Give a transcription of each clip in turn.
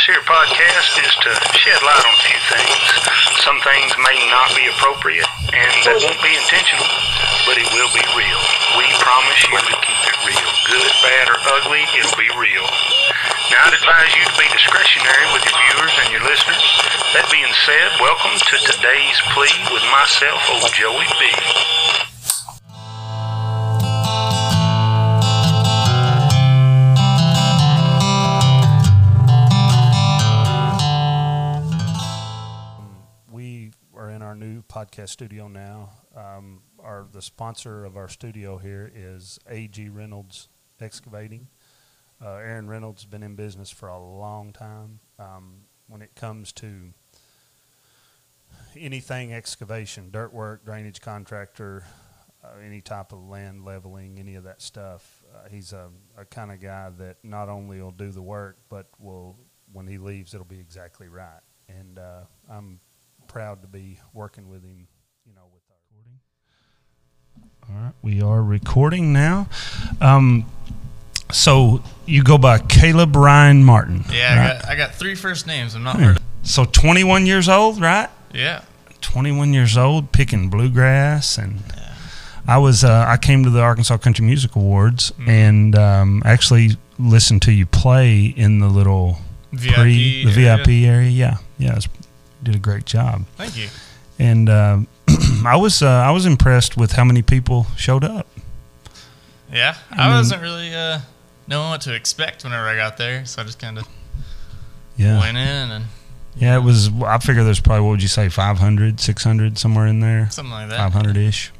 this here podcast is to shed light on a few things. Some things may not be appropriate, and that won't be intentional, but it will be real. We promise you to keep it real. Good, bad, or ugly, it'll be real. Now, I'd advise you to be discretionary with your viewers and your listeners. That being said, welcome to today's plea with myself, old Joey B. podcast studio now. Um, our the sponsor of our studio here is AG Reynolds Excavating. Uh, Aaron Reynolds has been in business for a long time. Um, when it comes to anything excavation, dirt work, drainage contractor, uh, any type of land leveling, any of that stuff, uh, he's a, a kind of guy that not only will do the work, but will when he leaves, it'll be exactly right. And uh, I'm proud to be working with him, you know, with our recording. All right, we are recording now. Um, so you go by Caleb Ryan Martin. Yeah, right? I, got, I got three first names. I'm not heard of. So 21 years old, right? Yeah. 21 years old, picking bluegrass, and I was uh, I came to the Arkansas Country Music Awards Mm-hmm. and um, actually listened to you play in the little VIP pre the area. VIP area. Yeah, yeah, it was, did a great job. Thank you. and uh, I was uh, I was impressed with how many people showed up. Yeah, I I, mean- wasn't really uh, knowing what to expect whenever I got there, so I just kind of Yeah, went in and yeah. It was. I figure there's probably what would you say 500, 600, somewhere in there, something like that. five hundred ish.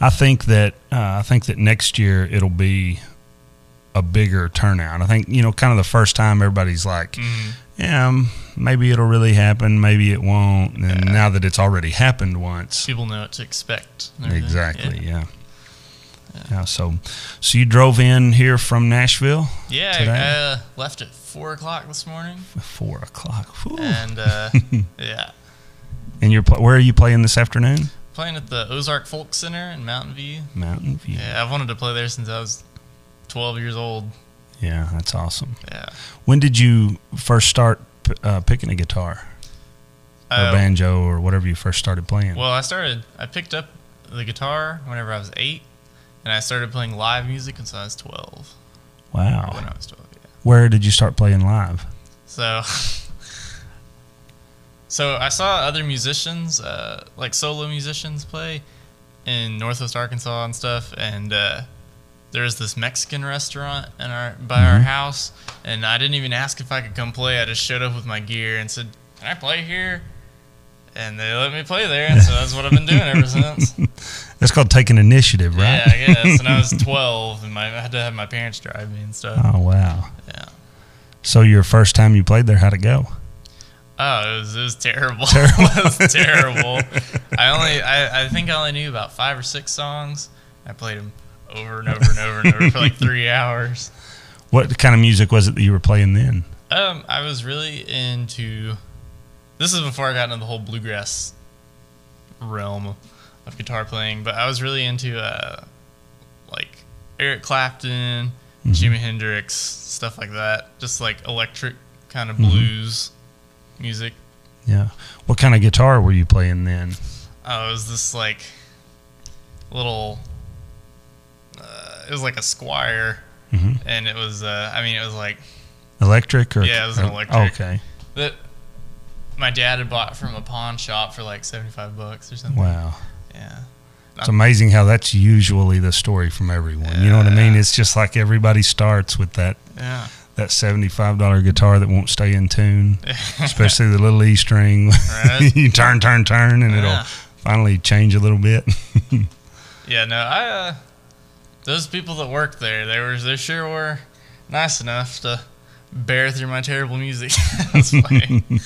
I think that uh, I think that next year it'll be a bigger turnout. I think you know, kind of the first time everybody's like, Mhm. Yeah, um, maybe it'll really happen, maybe it won't. And Yeah. now that it's already happened once, People know what to expect. exactly, Yeah. yeah. yeah. So, so you drove in here from Nashville. Yeah, Today? I uh, left at four o'clock this morning, Four o'clock. Whew. and uh, yeah, And you're where are you playing this afternoon? playing at the Ozark Folk Center in Mountain View. Mountain View. Yeah, I've wanted to play there since I was twelve years old. Yeah, that's awesome. Yeah, When did you first start uh, picking a guitar or Uh, banjo or whatever you first started playing? Well, I started. I picked up the guitar whenever I was eight, and I started playing live music until I was twelve. wow. When I was twelve, yeah. Where did you start playing live? So, so I saw other musicians, uh, like solo musicians, play in Northwest Arkansas and stuff, and uh, there's this Mexican restaurant in our by our Mhm. house, and I didn't even ask if I could come play. I just showed up with my gear and said, "Can I play here?" And they let me play there, and so that's what I've been doing ever since. That's called taking initiative, right? Yeah, I guess. And I was 12, and my, I had to have my parents drive me and stuff. oh wow. Yeah. So your first time you played there, how'd it go? Oh, it was, it was terrible. Terrible. it was terrible. I only, I, I think I only knew about five or six songs. I played them over and over and over and over for like three hours. What kind of music was it that you were playing then? Um, I was really into. This is before I got into the whole bluegrass realm of guitar playing, but I was really into uh, like Eric Clapton, Mhm. Jimi Hendrix, stuff like that. Just like electric kind of Mhm. blues music. Yeah. What kind of guitar were you playing then? Oh, it was this like little. Uh, it was like a Squier, hmm and it was. Uh, I mean, it was like Electric or Yeah, it was an or- electric. Okay. that. My dad had bought from a pawn shop for like seventy-five bucks or something. Wow. Yeah. It's amazing how that's usually the story from everyone. You know what I mean? It's just like everybody starts with that Yeah. that seventy five dollar guitar that won't stay in tune, especially the little E string. Right. you turn, turn, turn, and it'll finally change a little bit. Yeah. No, I. Uh, those people that worked there, they were they sure were nice enough to bear through my terrible music.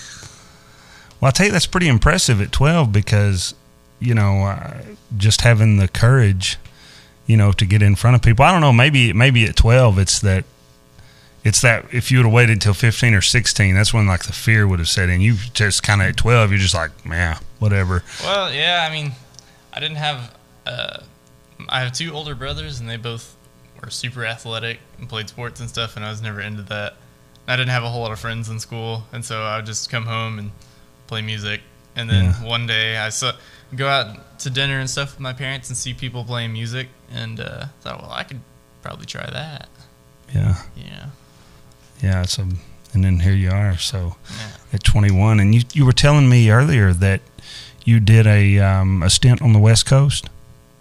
Well, I tell you, that's pretty impressive at 12 because, you know, uh, just having the courage, you know, to get in front of people. I don't know. Maybe, maybe at 12, it's that, it's that if you would have waited till 15 or 16, that's when like the fear would have set in. You just kind of at 12, you're just like, man, whatever. Well, yeah, I mean, I didn't have. Uh, I have two older brothers, and they both were super athletic and played sports and stuff, and I was never into that. I didn't have a whole lot of friends in school, and so I would just come home and play music. And then Yeah. one day I saw go out to dinner and stuff with my parents and see people playing music, and uh, thought, well, I could probably try that. Yeah. Yeah. Yeah. So, and then here you are. So Yeah. at 21, and you you were telling me earlier that you did a um, a stint on the West Coast.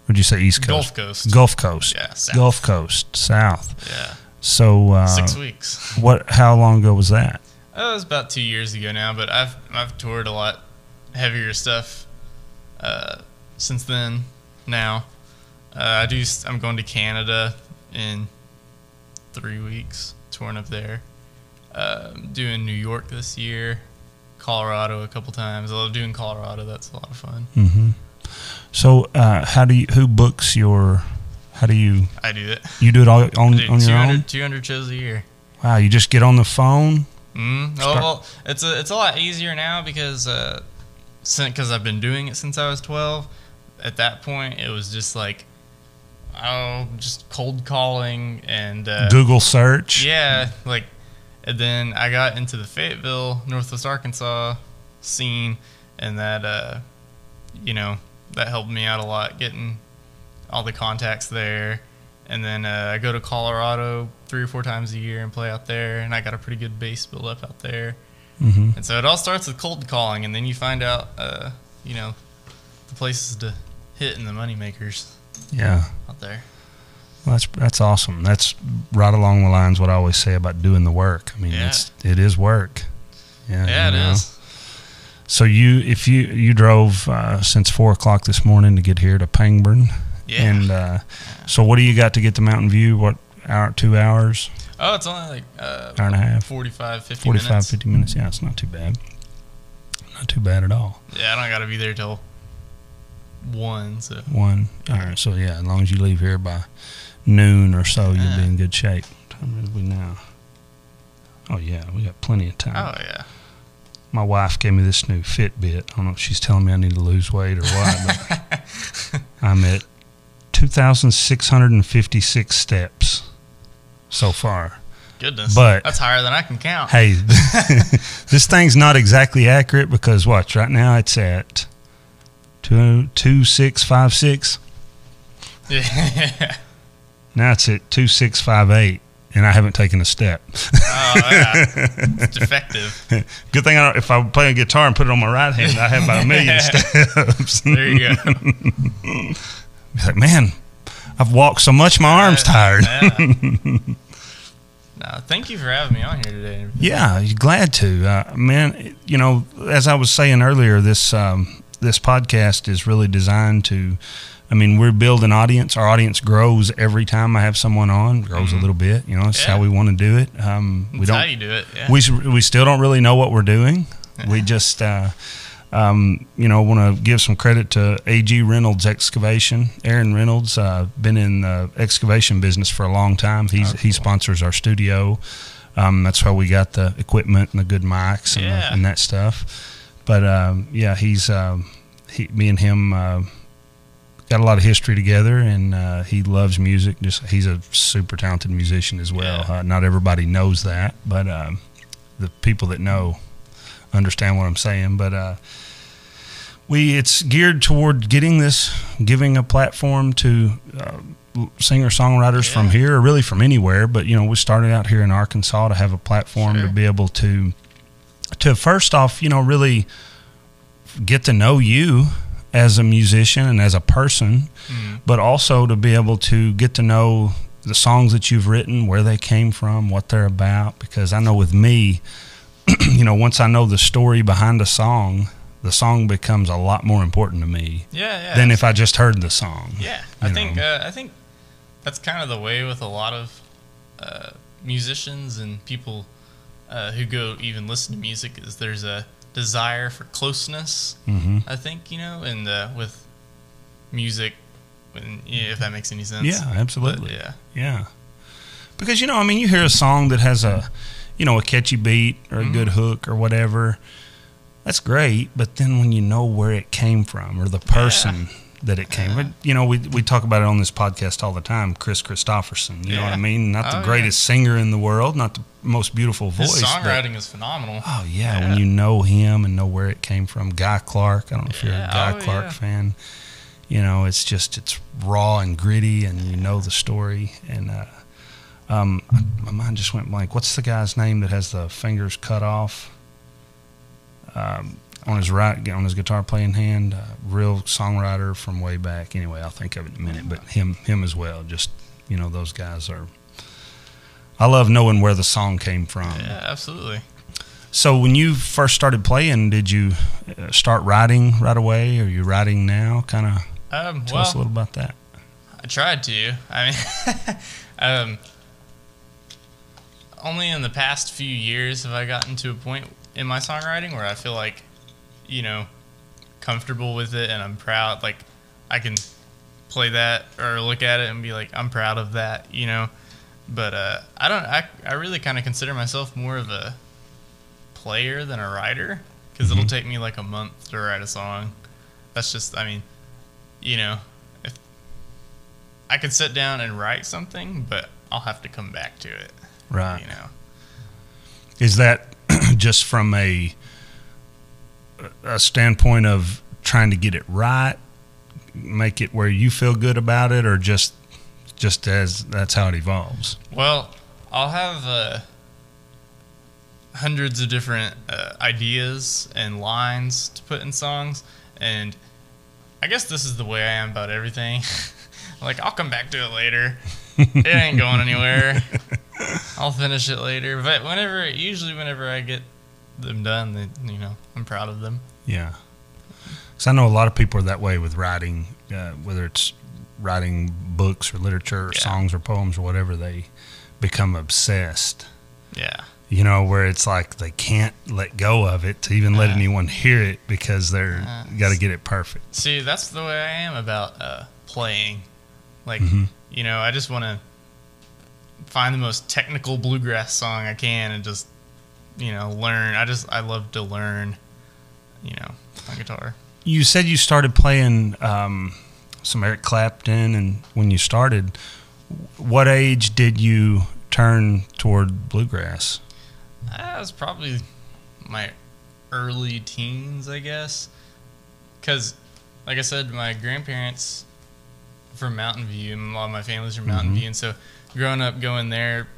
Did you say East Coast? Gulf Coast. Gulf Coast. Yeah. South. Gulf Coast, South. Yeah. So, uh, Six weeks. what? How long ago was that? Oh, it was about two years ago now, but I've I've toured a lot heavier stuff uh, since then. Now, uh, I do. I'm going to Canada in three weeks, touring up there. Um, doing New York this year, Colorado a couple times. I love doing Colorado. That's a lot of fun. hmm So, uh, how do you? Who books your? How do you? I do it. You do it all on, do on your own? 200 shows a year. Wow! You just get on the phone. Mm. Oh, well, it's a it's a lot easier now because uh, because I've been doing it since I was twelve. At that point, it was just like oh, just cold calling and uh, Google search. yeah, like and then I got into the Fayetteville, Northwest Arkansas scene, and that uh, you know that helped me out a lot getting all the contacts there. And then uh, I go to Colorado three or four times a year and play out there, and I got a pretty good base built up out there. hmm And so it all starts with cold calling, and then you find out, uh, you know, the places to hit and the money makers Yeah. out there. Well, that's that's awesome. That's right along the lines what I always say about doing the work. I mean, Yeah. it's it is work. Yeah, Yeah, it know. is. So you, if you you drove uh, since four o'clock this morning to get here to Pangburn, Yeah. and uh, so what do you got to get to Mountain View? What hour? Two hours? oh, it's only like uh, Hour and a half? 45, 50 45, minutes. 50 minutes. Yeah, it's not too bad. Not too bad at all. Yeah, I don't got to be there till one. So One. All right. So yeah, as long as you leave here by noon or so, you'll be in good shape. What time is we now? Oh yeah, we got plenty of time. oh yeah, My wife gave me this new Fitbit. I don't know if she's telling me I need to lose weight or what, but I'm at 2,656 steps so far. goodness. But- that's higher than I can count. Hey, this thing's not exactly accurate because watch right now it's at two two six five six. Yeah. Now it's at two six five eight, and I haven't taken a step. oh yeah, it's defective. Good thing I don't, if I play a guitar and put it on my right hand, I have about a million steps. There you go. Like, man, I've walked so much, my arm's tired. Yeah. no, thank you for having me on here today. Yeah, glad to, uh, man. You know, as I was saying earlier, this um, this podcast is really designed to. I mean, we're building audience. Our audience grows every time I have someone on. Grows a little bit. You know, it's how we want to do it. Um, we That's don't. How you do it. Yeah. We we still don't really know what we're doing. We just. Uh, um, you know, want to give some credit to AG Reynolds Excavation. Aaron Reynolds, uh, been in the excavation business for a long time. He's Oh, he sponsors our studio. Um, that's how we got the equipment and the good mics and, the- and that stuff. But um, yeah, he's um, he, me and him uh, got a lot of history together, and uh, he loves music. Just he's a super talented musician as well. Yeah. Uh, not everybody knows that, but um, the people that know understand what I'm saying. But uh, we it's geared toward getting this, giving a platform to uh, singer songwriters from here, or really from anywhere. But you know, we started out here in Arkansas to have a platform Sure. to be able to to first off, you know, really get to know you as a musician and as a person, Mm. but also to be able to get to know the songs that you've written, where they came from, what they're about. Because I know with me, you know, once I know the story behind a song, the song becomes a lot more important to me Yeah, yeah. than if I just heard the song. Yeah, I you think uh, I think that's kind of the way with a lot of uh, musicians and people uh, who go even listen to music is there's a desire for closeness. hmm I think you know, and uh, with music, when, yeah, if that makes any sense. Yeah, But, absolutely. yeah, Yeah. Because, you know, I mean, you hear a song that has a, you know, a catchy beat or a Mhm. good hook or whatever. That's great. But then when you know where it came from or the person that it came. But you know, we we talk about it on this podcast all the time. Kris Kristofferson, you know what I mean? Not Oh, the yeah. greatest singer in the world, not the most beautiful voice. His but- songwriting is phenomenal. oh yeah, Yeah. when you know him and know where it came from. Guy Clark. I don't know if you're a Guy oh, Clark yeah. fan. You know, it's just it's raw and gritty, and you know the story. And uh, um, my mind just went blank. What's the guy's name that has the fingers cut off? Um, on his right, on his guitar playing hand, uh, real songwriter from way back. Anyway, I'll think of it in a minute. But him, him as well. Just you know, those guys are. I love knowing where the song came from. Yeah, absolutely. So when you first started playing, did you uh, start writing right away? Or Are you writing now? Kind of Um, tell us a little about that. I tried to. I mean, um, only in the past few years have I gotten to a point in my songwriting where I feel like, you know, comfortable with it and I'm proud. Like, I can play that or look at it and be like, I'm proud of that, you know. But uh, I don't. I I really kind of consider myself more of a player than a writer because it'll take me like a month to write a song. That's just. I mean, you know, if I could sit down and write something, but I'll have to come back to it. Right. You know. Is that just from a a standpoint of trying to get it right, make it where you feel good about it, or just just as that's how it evolves? Well, I'll have uh, hundreds of different uh, ideas and lines to put in songs, and I guess this is the way I am about everything. like, I'll come back to it later. it ain't going anywhere. I'll finish it later. But whenever, usually, whenever I get them done, you know, I'm proud of them. Yeah. Because I know a lot of people are that way with writing, uh, whether it's writing books or literature or Yeah. songs or poems or whatever, they become obsessed. Yeah. You know, where it's like they can't let go of it to even let Uh. anyone hear it because they're Uh, got to get it perfect. See, that's the way I am about uh, playing. Like, Mhm. you know, I just want to find the most technical bluegrass song I can and just, you know, learn. I just, I love to learn, you know, on guitar. You said you started playing um, some Eric Clapton, and when you started, what age did you turn toward bluegrass? That was probably my early teens, I guess. Because, like I said, my grandparents from Mountain View, and a lot of my family's from Mountain Mhm. View, and so growing up going there,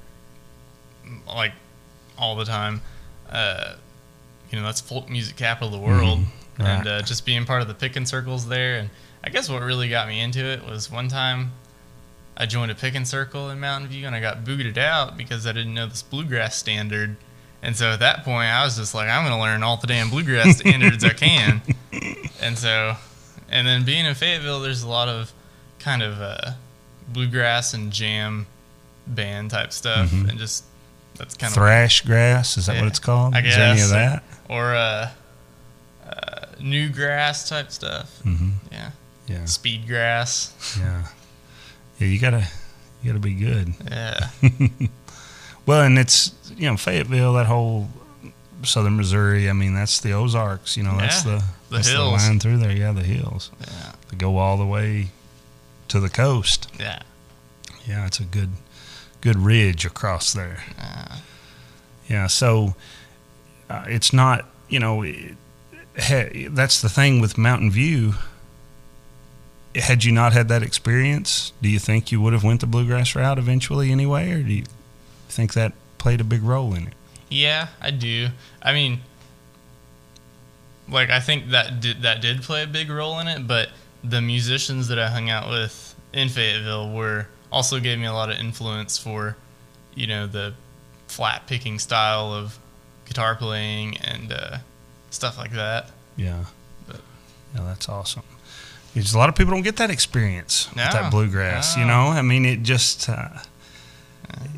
like all the time, uh, you know, that's folk music capital of the world, Mhm. and uh, just being part of the picking circles there, and I guess what really got me into it was one time I joined a picking circle in Mountain View, and I got booted out because I didn't know this bluegrass standard. And so at that point, I was just like, I'm going to learn all the damn bluegrass standards I can. And so, and then being in Fayetteville, there's a lot of kind of uh, bluegrass and jam band type stuff, Mhm. and just that's kind of Thrash grass, is that what it's called? I Is there any of that? or uh, uh, new grass type stuff. hmm Yeah, Yeah, speed grass. yeah, yeah. You gotta, you gotta be good. Yeah, Well, and it's you know Fayetteville, that whole southern Missouri. I mean, that's the Ozarks. You know, that's Yeah, the the that's hills. line through there. Yeah, the hills. yeah, They go all the way to the coast. yeah. Yeah, it's a good, good ridge across there. Uh, Yeah, so uh, it's not you know. It, that's the thing with Mountain View. Had you not had that experience, do you think you would have went the bluegrass route eventually anyway, or do you think that played a big role in it? Yeah, I do. I mean, like I think that did that did play a big role in it, but the musicians that I hung out with in Fayetteville were also gave me a lot of influence for, you know, the flat picking style of guitar playing and uh, stuff like that. Yeah. But- yeah, that's awesome. Because a lot of people don't get that experience with that bluegrass. You know, I mean, it just uh,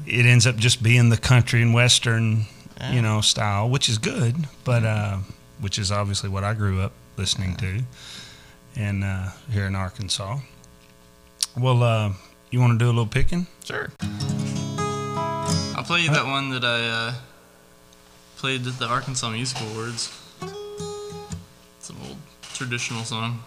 it ends up just being the country and western, Yeah. you know, style, which is good, but uh, which is obviously what I grew up listening to, and uh, here in Arkansas. Well, uh, you want to do a little picking? Sure. I'll play you that one that I uh, played at the Arkansas Music Awards. It's an old traditional song.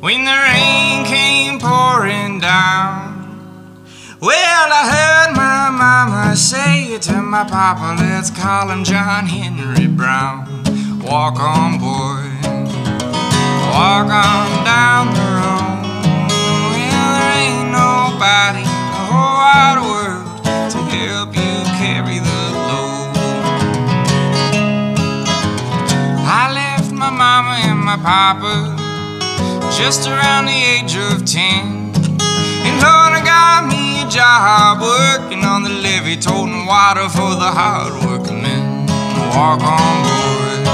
when the rain came pouring down. Well, I heard my mama say to my papa, let's call him John Henry Brown. Walk on, boy, walk on down the road. Well, there ain't nobody in the whole wide world to help you carry the load. I left my mama and my papa just around the age of ten. And Lord, I got me a job working on the levee, toting water for the hard working men. Walk on, boy,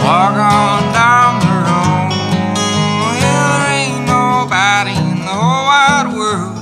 walk on down the road. Well, there ain't nobody in the whole wide world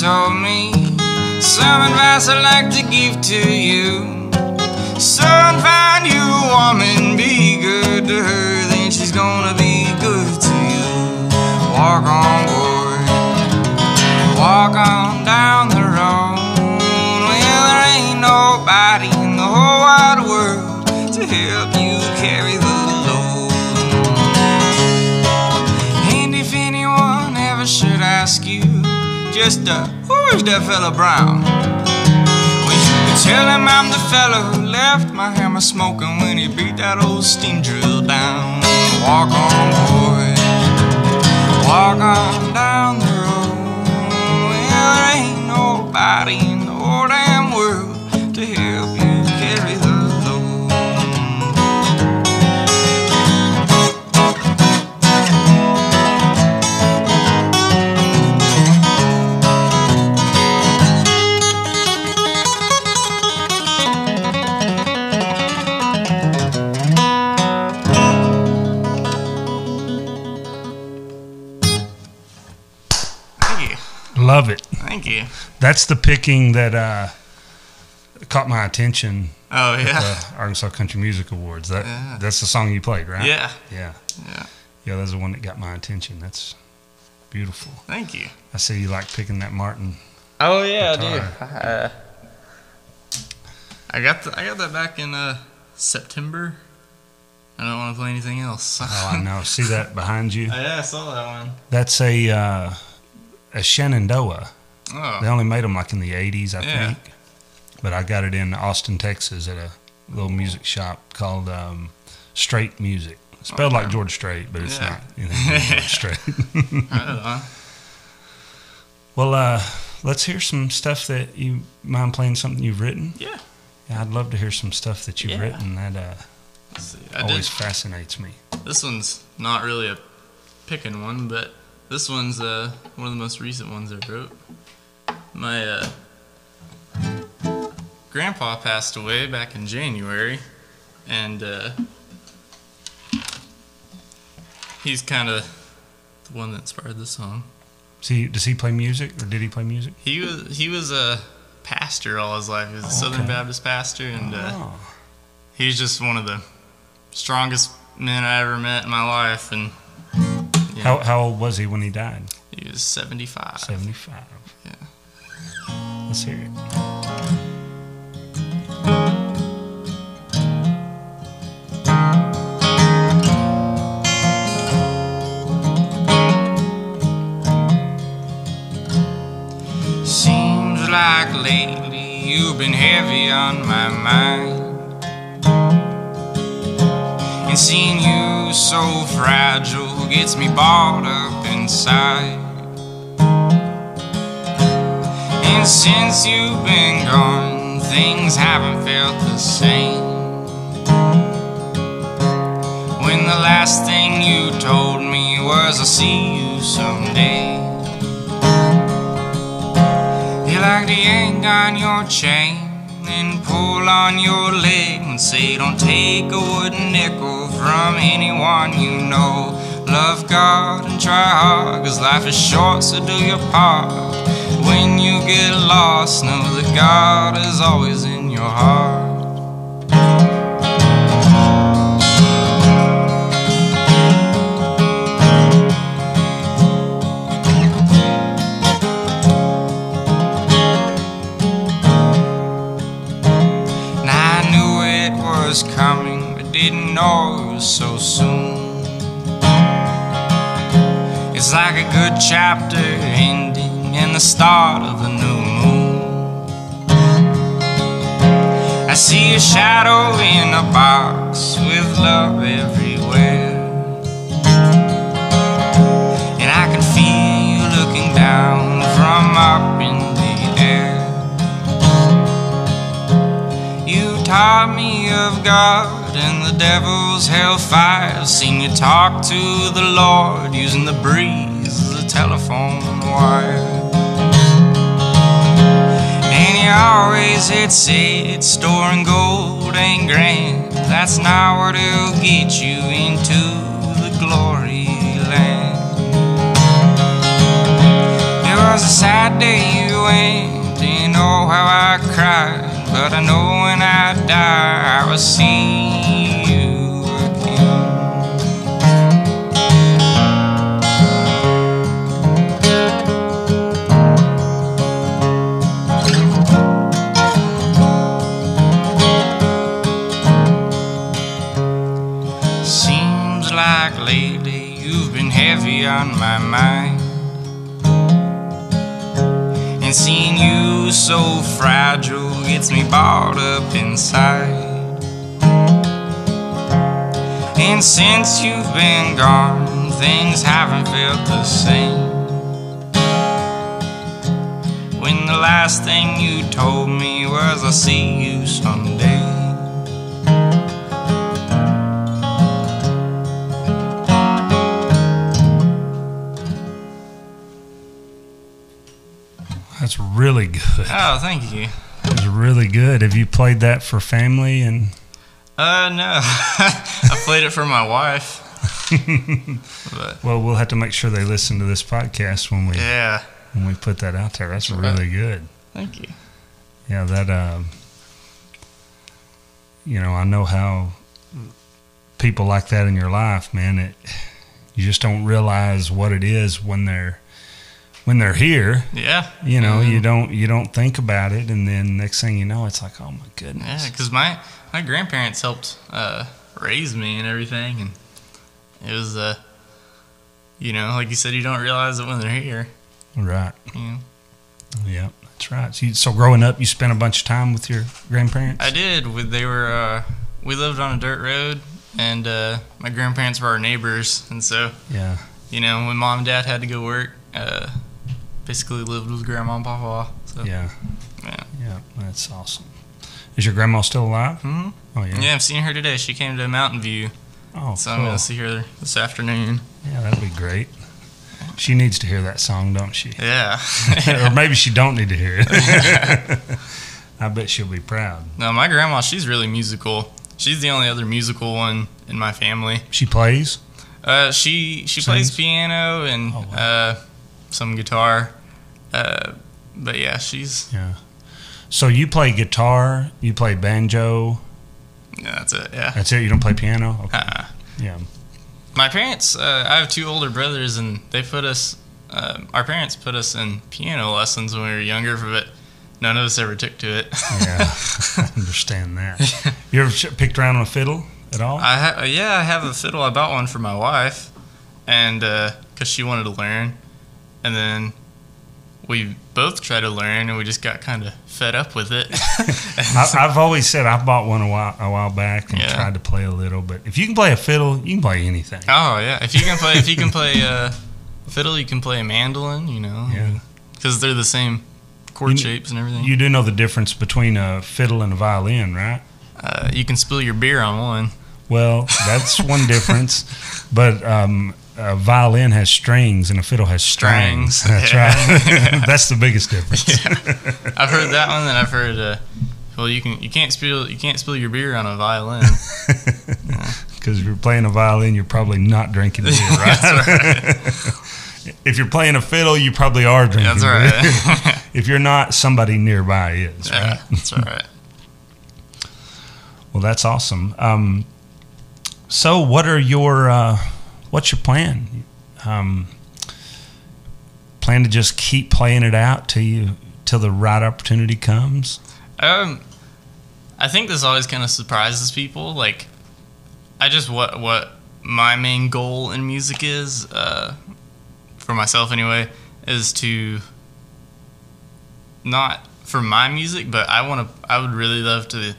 told me some advice I'd like to give to you. Son, find you a woman, be good to her, then she's gonna be good to you. Walk on, boy, walk on down the road. Well, there ain't nobody in the whole wide world to help you carry just uh, who is that fella Brown? Well, you can tell him I'm the fella who left my hammer smoking when he beat that old steam drill down. Walk on, boy, walk on down the road. Well, there ain't nobody in the whole damn world to help you it. Thank you. That's the picking that uh, caught my attention Oh, at yeah. the Arkansas Country Music Awards. That Yeah. that's the song you played, right? Yeah. Yeah. Yeah. Yeah, that's the one that got my attention. That's beautiful. Thank you. I see you like picking that Martin. Oh yeah, I do. Uh, I got the, I got that back in uh, September. I don't want to play anything else. Oh, I know. see that behind you? yeah, I saw that one. That's a uh, a Shenandoah. They Oh, only made them like in the 80s, I Yeah. think. But I got it in Austin, Texas at a little music shop called um, Strait Music. Spelled like George Strait, but it's Yeah. not anything like George Strait. well, uh, let's hear some stuff that you mind playing something you've written. Yeah. Yeah, I'd love to hear some stuff that you've Yeah. written. That uh, see. Always did. fascinates me. This one's not really a picking one, but this one's uh, one of the most recent ones I wrote. My uh, grandpa passed away back in January, and uh, he's kind of the one that inspired the song. See, does he play music, or did he play music? He was he was a pastor all his life. He was a Oh, Southern okay. Baptist pastor, and uh, oh, he's just one of the strongest men I ever met in my life. And how how old was he when he died? he was 75. Seventy-five. Yeah. Let's hear it. Seems like lately you've been heavy on my mind. And seeing you so fragile gets me balled up inside. And since you've been gone, things haven't felt the same. When the last thing you told me was I'll see you someday. You like the yank on your chain and pull on your leg and say, Don't take a wooden nickel from anyone you know. Love God and try hard, cause life is short, so do your part. When you get lost, know that God is always in your heart. I knew it was coming, but didn't know it was so soon. It's like a good chapter ending and the start of a new moon. I see a shadow in a box with love everywhere. And I can feel you looking down from up in the air. You taught me of God and the devil's hellfire. Seen you talk to the Lord using the breeze as a telephone wire. Always had said storing gold ain't grand. That's not what'll get you into the glory land. It was a sad day you went, you know how I cried. But I know when I die, I will see on my mind. And seeing you so fragile gets me balled up inside. And since you've been gone, things haven't felt the same. When the last thing you told me was, I'll see you someday. Really good. Oh, thank you. It's really good. Have you played that for family and? Uh, no. I played it for my wife. but Well, we'll have to make sure they listen to this podcast when we yeah, when we put that out there. That's really good. thank you. Yeah, that. Um, you know, I know how people like that in your life, man. It you just don't realize what it is when they're when they're here. Yeah. You know, Mhm. you don't you don't think about it, and then next thing you know, it's like, oh my goodness. Yeah, because my my grandparents helped uh, raise me and everything, and it was uh, you know, like you said, you don't realize it when they're here. Right. Know? Yeah, that's right. So, you, so growing up, you spent a bunch of time with your grandparents. I did. With they were uh, we lived on a dirt road, and uh, my grandparents were our neighbors, and so yeah. you know, when mom and dad had to go work, uh, basically lived with grandma and papa. So Yeah. Yeah. Yeah. That's awesome. Is your grandma still alive? Mhm. Oh yeah. yeah, I've seen her today. She came to Mountain View, Oh, so I'm gonna see her this afternoon. Yeah, that'd be great. She needs to hear that song, don't she? Yeah. or maybe she don't need to hear it. I bet she'll be proud. No, my grandma, she's really musical. She's the only other musical one in my family. She plays. Uh, she she plays piano and Oh, wow. uh, some guitar. Uh, but yeah, she's Yeah. So you play guitar, you play banjo. yeah, that's it. Yeah. That's it. You don't play piano. Okay. Uh, Yeah. my parents, uh, I have two older brothers, and they put us. Uh, our parents put us in piano lessons when we were younger, but none of us ever took to it. Yeah. I understand that. You ever picked around on a fiddle at all? I ha- yeah, I have a fiddle. I bought one for my wife, and because she wanted to learn, and then we both tried to learn, and we just got kind of fed up with it. I, I've always said I bought one a while a while back and Yeah. tried to play a little, but if you can play a fiddle, you can play anything. oh yeah, if you can play, if you can play uh, fiddle, you can play a mandolin. You know, Yeah. because they're the same chord You- shapes and everything. You do know the difference between a fiddle and a violin, right? uh, you can spill your beer on one. Well, that's one difference, but um, a violin has strings and a fiddle has strings. Strings, That's yeah. right. that's the biggest difference. I've heard that one, and I've heard uh, Well, you can you can't spill you can't spill your beer on a violin. Because if you're playing a violin, you're probably not drinking beer, right? That's right. if you're playing a fiddle, you probably are drinking That's beer. right. if you're not, somebody nearby is, right? that's all right. Well, that's awesome. Um, so, what are your uh, what's your plan? Um, plan to just keep playing it out till you till the right opportunity comes. Um, I think this always kind of surprises people. Like, I just what what my main goal in music is, uh, for myself anyway, is to not for my music, but I want to. I would really love to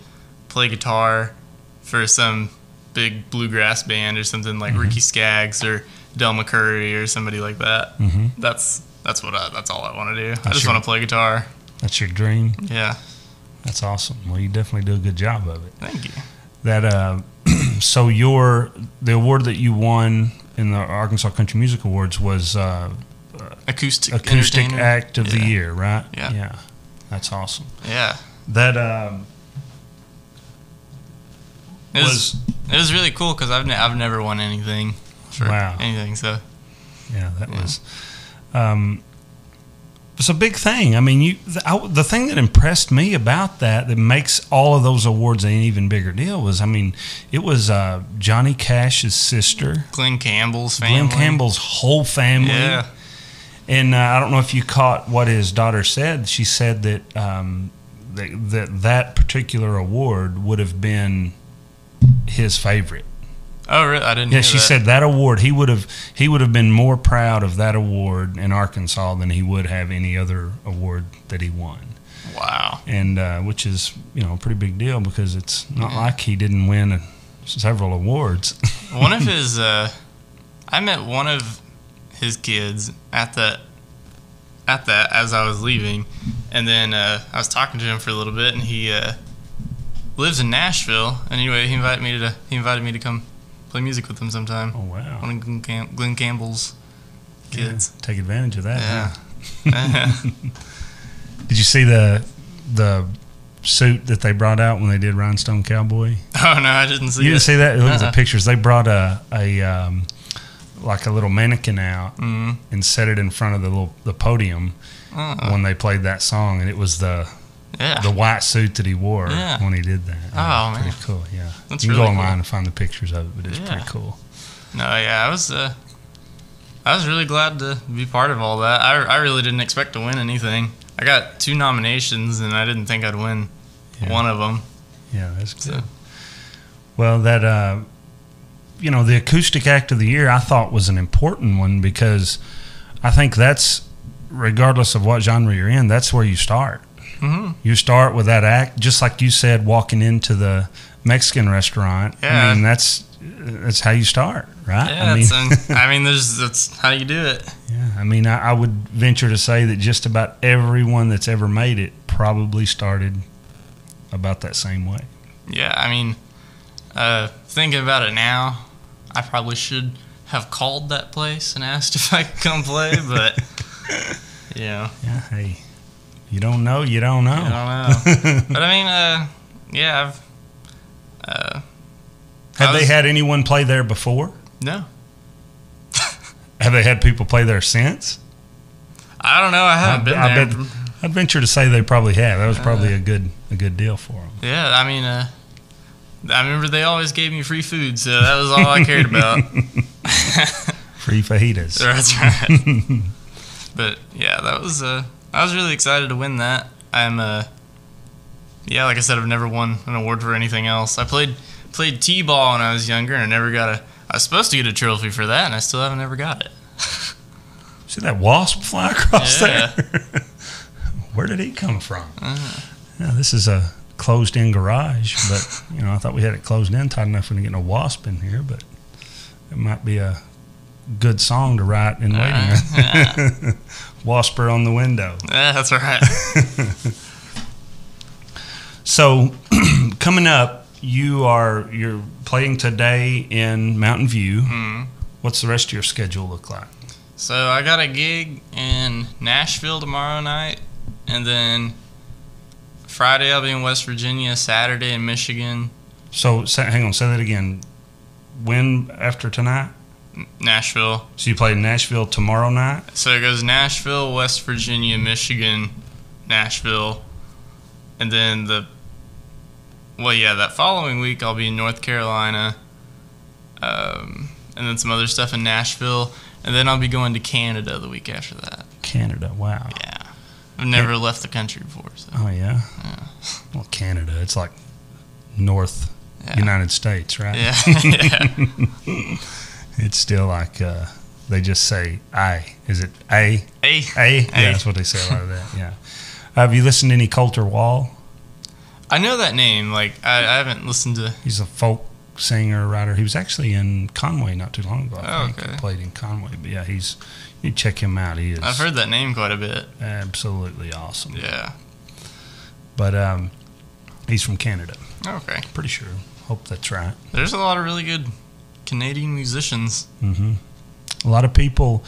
play guitar for some big bluegrass band or something like Ricky Skaggs or Del McCoury or somebody like that. Mhm. That's that's what I, that's all I want to do. I just your- want to play guitar. That's your dream. Yeah, That's awesome. Well, you definitely do a good job of it. thank you. That uh, so your the award that you won in the Arkansas Country Music Awards was uh, Acoustic acoustic act of the year, right? Yeah. Yeah. That's awesome. Yeah, That um, it was, it was really cool because I've ne- I've never won anything for Wow. anything. So Yeah, that Yeah. was. Um, it's a big thing. I mean, you the, I, the thing that impressed me about that that makes all of those awards an even bigger deal was, I mean, it was uh, Johnny Cash's sister, Glen Campbell's family. Glen Campbell's whole family, Yeah, and uh, I don't know if you caught what his daughter said. She said that um, that, that that particular award would have been his favorite. Oh, really? I didn't. Yeah, she that. said that award he would have he would have been more proud of that award in Arkansas than he would have any other award that he won, Wow. and uh, which is you know a pretty big deal because it's not Yeah. like he didn't win several awards. one of his. Uh, I met one of his kids at the at that as I was leaving, and then uh, I was talking to him for a little bit, and he uh, lives in Nashville. And anyway, he invited me to he invited me to come play music with him sometime. oh wow! One of Glen, Glen Campbell's kids. Yeah, take advantage of that. Yeah. huh? Did you see the the suit that they brought out when they did Rhinestone Cowboy? oh no, I didn't see You didn't see that? Look at the Uh-uh. pictures. They brought a a um, like a little mannequin out Mm. and set it in front of the little the podium Uh, when they played that song, and it was the yeah. the white suit that he wore Yeah. when he did that. Oh, pretty cool. Yeah, That's you can really go online cool. and find the pictures of it, but it's Yeah. pretty cool. No, yeah, I was. Uh, I was really glad to be part of all that. I, I really didn't expect to win anything. I got two nominations, and I didn't think I'd win Yeah. one of them. Yeah, that's good. So, Well, that uh, you know, the acoustic act of the year, I thought was an important one because I think that's regardless of what genre you're in, that's where you start. Mhm. You start with that act, just like you said, walking into the Mexican restaurant. Yeah. I mean, that's that's how you start, right? Yeah, I mean, I mean, there's that's how you do it. Yeah, I mean, I, I would venture to say that just about everyone that's ever made it probably started about that same way. Yeah, I mean, uh, thinking about it now, I probably should have called that place and asked if I could come play, but you know, Yeah, hey, you don't know, you don't know. I don't know. but I mean, uh, yeah, I've uh, Have I they had anyone play there before? no, Have they had people play there since? I don't know. I haven't been I there. bet, I'd venture to say they probably have. That was probably a good a good deal for them. Yeah, I mean, uh, I remember they always gave me free food, so that was all I cared about. Free fajitas. That's right. but yeah, that was. Uh, I was really excited to win that. I'm. Uh, yeah, like I said, I've never won an award for anything else. I played played t-ball when I was younger, and I never got a. I was supposed to get a trophy for that, and I still haven't ever got it. See that wasp fly across Yeah. there? Where did he come from? Uh, Yeah, this is a closed-in garage, but you know I thought we had it closed in tight enough for to get a wasp in here, but it might be a good song to write in waiting. Uh, Wasper on the window. yeah, that's right. So coming up, you are you're playing today in Mountain View. Mm. What's the rest of your schedule look like? So I got a gig in Nashville tomorrow night, and then Friday I'll be in West Virginia. Saturday in Michigan. So hang on, say that again. When after tonight? Nashville. So you play Nashville tomorrow night. So it goes Nashville, West Virginia, Michigan, Nashville, and then the. Well, yeah, that following week I'll be in North Carolina, um, and then some other stuff in Nashville, and then I'll be going to Canada the week after that. Canada. Wow. Yeah, I've never left the country before, so Oh yeah. Yeah. Well, Canada. It's like North yeah, United States, right? yeah, yeah. It's still like uh, they just say "I." Is it "A"? Hey, A? Yeah, A. that's what they say a lot of that. Yeah. Have you listened to any Colter Wall? I know that name. Like I, I haven't listened to. He's a folk singer writer. He was actually in Conway not too long ago. I Oh, think. okay. He played in Conway, but yeah, he's you check him out. He is I've heard that name quite a bit. absolutely awesome. Yeah. But um, he's from Canada. Okay. Pretty sure. Hope that's right. There's a lot of really good Canadian musicians. hmm A lot of people,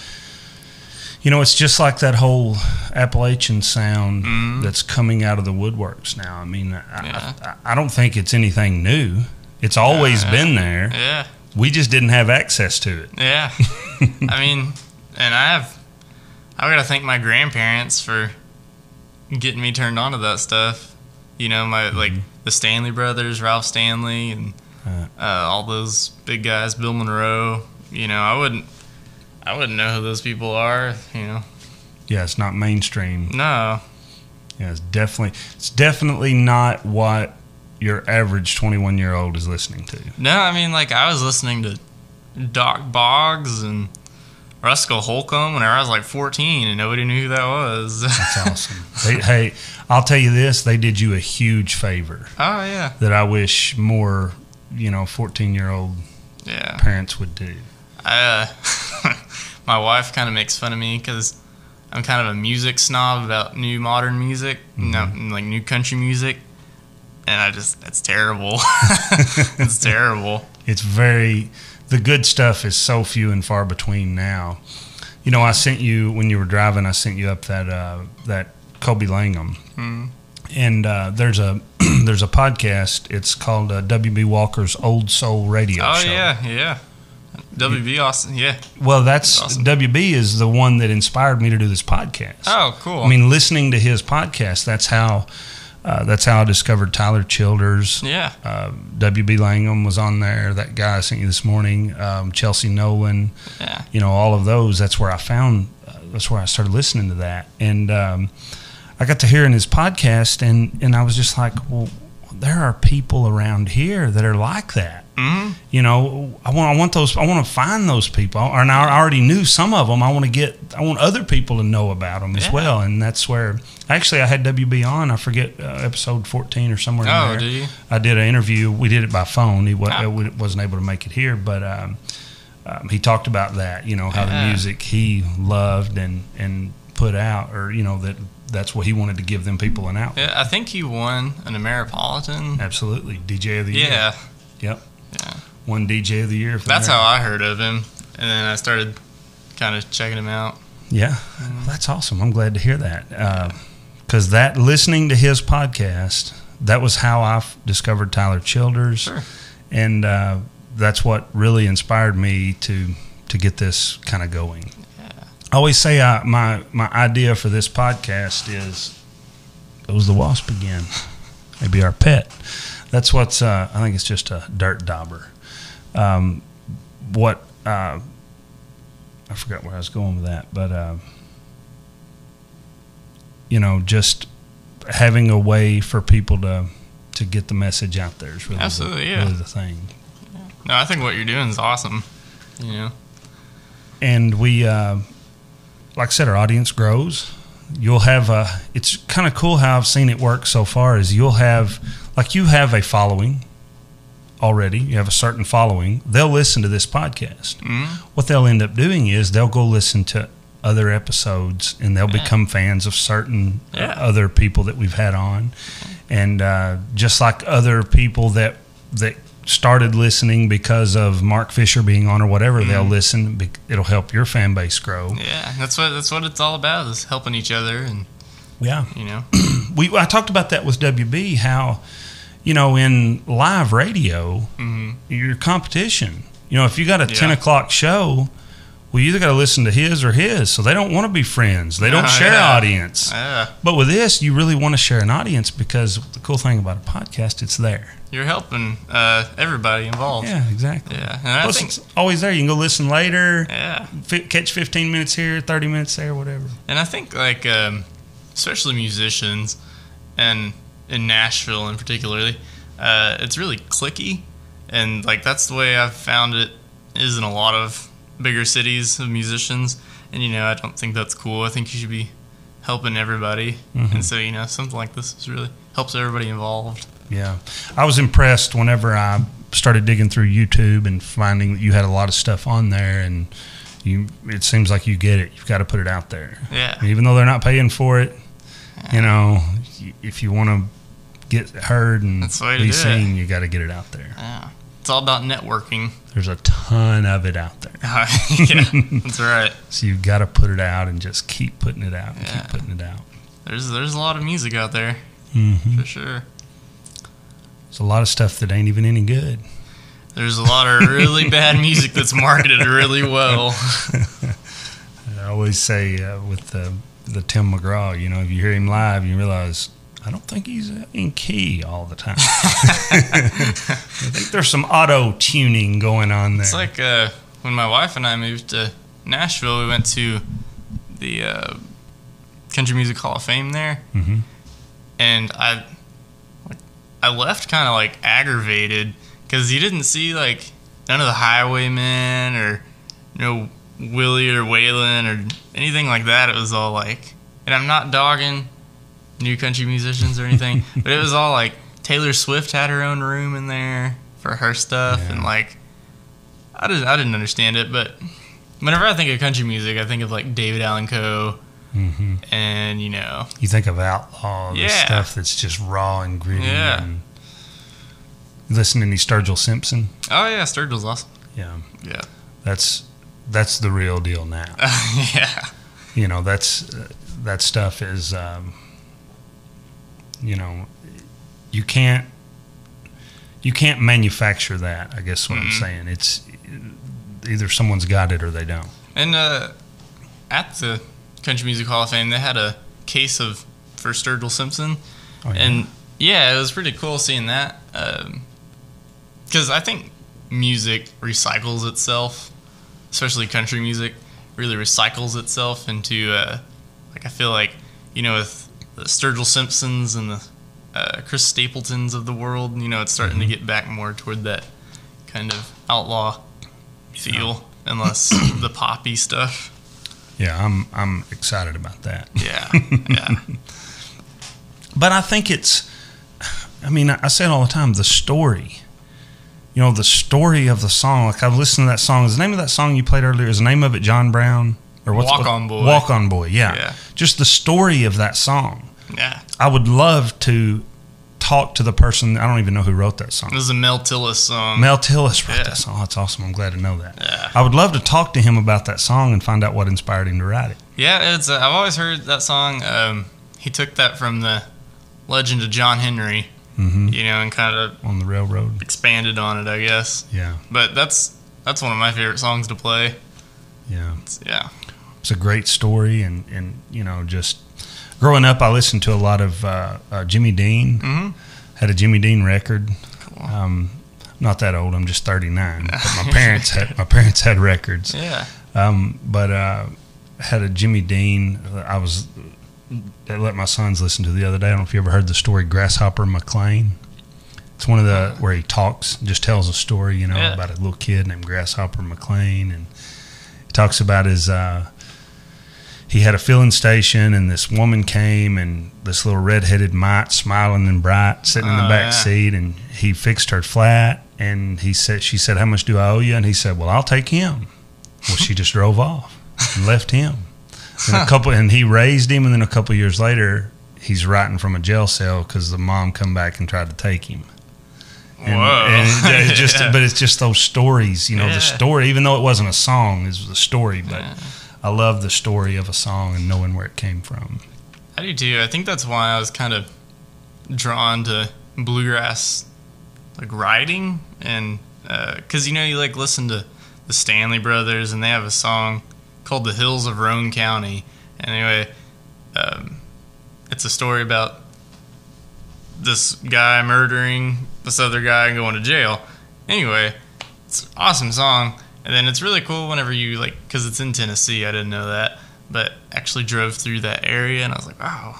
you know, it's just like that whole Appalachian sound Mhm. that's coming out of the woodworks now. I mean, I, Yeah. I, I don't think it's anything new. It's always Yeah. been there. Yeah. We just didn't have access to it. Yeah. I mean, and I have, I gotta thank my grandparents for getting me turned on to that stuff. You know, my like the Stanley brothers, Ralph Stanley, and Uh. Uh, all those big guys, Bill Monroe. You know, I wouldn't, I wouldn't know who those people are. You know, Yeah, it's not mainstream. no. Yeah, it's definitely it's definitely not what your average 21 year old is listening to. No, I mean, like I was listening to Dock Boggs and Roscoe Holcomb whenever I was like 14, and nobody knew who that was. That's awesome. they, hey, I'll tell you this: they did you a huge favor oh yeah, that I wish more, you know, 14 year old yeah. parents would do. I, uh, my wife kind of makes fun of me because I'm kind of a music snob about new modern music, no, like new country music, and I just that's terrible. it's terrible. It's very the good stuff is so few and far between now. You know, I sent you when you were driving. I sent you up that uh, that Kobe Langham, Mm. and uh, there's a there's a podcast. It's called uh, WB Walker's Old Soul Radio Oh Show. yeah, yeah. WB Austin, yeah. Well, that's Awesome. WB is the one that inspired me to do this podcast. Oh, cool. I mean, listening to his podcast, that's how uh, that's how I discovered Tyler Childers. yeah, Uh, WB Langham was on there. That guy I sent you this morning, um, Chelsea Nolan. yeah, You know, all of those. That's where I found. Uh, that's where I started listening to that, and um, I got to hearing his podcast, and and I was just like, well, there are people around here that are like that. hmm You know, I want I want those. I want to find those people, and I already knew some of them. I want to get. I want other people to know about them as well, and that's where. Actually, I had WB on. I forget uh, episode fourteen or somewhere in Oh, there. did you? I did an interview. We did it by phone. He wa- Ah. uh, wasn't able to make it here, but um, um, he talked about that. You know how the music he loved and and put out, or you know that that's what he wanted to give them people an outlet. Yeah, I think he won an Ameripolitan. Absolutely, DJ of the year. Yeah, Yep. Yeah. One DJ of the year. That's America. how I heard of him, and then I started kind of checking him out. Yeah, that's awesome. I'm glad to hear that. Because that listening to his podcast, that was how I discovered Tyler Childers, Sure. and uh, that's what really inspired me to to get this kind of going. I always say I, my my idea for this podcast is goes the wasp again. Maybe our pet. That's what's. Uh, I think it's just a dirt dauber. Um, what uh, I forgot where I was going with that, but uh, you know, just having a way for people to to get the message out there is really, Absolutely, the, yeah. really the thing. No, I think what you're doing is awesome. You know, and we uh, like I said, our audience grows. You'll have a. It's kind of cool how I've seen it work so far. Is you'll have like you have a following already. You have a certain following. They'll listen to this podcast. Mhm. What they'll end up doing is they'll go listen to other episodes and they'll Yeah. become fans of certain Yeah. other people that we've had on, and uh, just like other people that that started listening because of Mark Fisher being on or whatever, they'll Mhm. listen. It'll help your fan base grow. yeah, that's what that's what it's all about is helping each other, and Yeah, you know, we I talked about that with WB how you know in live radio Mhm. your competition. You know, if you got a ten o'clock show, well, you either got to listen to his or his. So they don't want to be friends. They don't Oh, share yeah. audience. Yeah, But with this, you really want to share an audience because the cool thing about a podcast, it's there. You're helping uh, everybody involved. Yeah, exactly. Yeah, and I think it's always there. You can go listen later, yeah, fi- catch 15 minutes here, 30 minutes there, whatever. and I think like um, especially musicians and in Nashville in particularly, uh, it's really clicky, and like that's the way I've found it is in a lot of bigger cities of musicians. And you know, I don't think that's cool. I think you should be helping everybody, and so you know, something like this is really helps everybody involved. Yeah. I was impressed whenever I started digging through YouTube and finding that you had a lot of stuff on there and you it seems like you get it. You've got to put it out there. Yeah. Even though they're not paying for it, you know, if you want to get heard and That's the way to be it. seen, you got to get it out there. Yeah, it's all about networking. There's a ton of it out there. yeah, that's right. So you've got to put it out and just keep putting it out and Yeah. keep putting it out. There's there's a lot of music out there hmm for sure. There's a lot of stuff that ain't even any good. There's a lot of really bad music that's marketed really well. I always say uh, with the the Tim McGraw, you know, if you hear him live, you realize I don't think he's in key all the time. I think there's some auto tuning going on there. It's like uh, when my wife and I moved to Nashville, we went to the uh, Country Music Hall of Fame there, Mhm. and I I left kind of like aggravated because you didn't see like none of the Highwaymen or no Willie or Waylon or anything like that. It was all like, and I'm not dogging new country musicians or anything, but it was all like Taylor Swift had her own room in there for her stuff, Yeah. and like I didn't I didn't understand it, but whenever I think of country music, I think of like David Allan Coe hmm and you know You think of outlaw, the Yeah. stuff that's just raw and gritty. Yeah. And listening to Sturgill Simpson, oh yeah, Sturgill's awesome. yeah, Yeah, that's that's the real deal now. yeah, you know that's uh, that stuff is um, you know you can't you can't manufacture that i guess what i'm Mhm. saying it's either someone's got it or they don't and uh, at the Country Music Hall of Fame, they had a case of for Sturgill Simpson. Oh, yeah. And yeah, it was pretty cool seeing that. Because I think music recycles itself, especially country music, really recycles itself into, uh, like, I feel like, you know, with the Sturgill Simpsons and the uh, Chris Stapletons of the world, you know, it's starting to get back more toward that kind of outlaw feel, unless the poppy stuff. Yeah i'm i'm excited about that Yeah, yeah. but i think it's i mean i say it all the time the story you know the story of the song like i've listened to that song is the name of that song you played earlier is the name of it john brown or Walk On Boy. walk on boy yeah. Yeah. just the story of that song Yeah. I would love to talk to the person. I don't even know who wrote that song. This is a Mel Tillis song. Mel Tillis wrote Yeah. that song. That's awesome. I'm glad to know that. Yeah. I would love to talk to him about that song and find out what inspired him to write it. Yeah, it's. Uh, I've always heard that song. Um, he took that from the Legend of John Henry, hmm you know, and kind of On the railroad. expanded on it, I guess. Yeah. But that's that's one of my favorite songs to play. Yeah. It's, yeah, It's a great story. And, and, you know, just growing up, I listened to a lot of uh, uh, Jimmy Dean. Mhm. Had a Jimmy Dean record. Cool. Um, not that old. I'm just 39. But my parents had my parents had records. yeah, Um, but uh, had a Jimmy Dean. I was I let my sons listen to the other day. I don't know if you ever heard the story Grasshopper McLean. It's one of the where he talks, just tells a story, you know, Yeah. about a little kid named Grasshopper McLean, and he talks about his. Uh, he had a filling station, and this woman came, and this little red-headed mite, smiling and bright, sitting in the Oh, back yeah. seat, and he fixed her flat, and he said, she said, "How much do I owe you?" And he said, "Well, I'll take him." Well, she just drove off and left him. And a couple, and he raised him, and then a couple years later, he's writing from a jail cell because the mom come back and tried to take him. And, Whoa. and it's just, Yeah. but it's just those stories, you know, Yeah. the story. Even though it wasn't a song, it was a story. But. I love the story of a song and knowing where it came from. I do too. I think that's why I was kind of drawn to bluegrass, like writing, and because you know you like listen to the Stanley Brothers, and they have a song called "The Hills of Roane County." Anyway, um, it's a story about this guy murdering this other guy and going to jail. Anyway, it's an awesome song, and then it's really cool whenever you like because it's in Tennessee. I didn't know that, but actually drove through that area, and I was like, wow.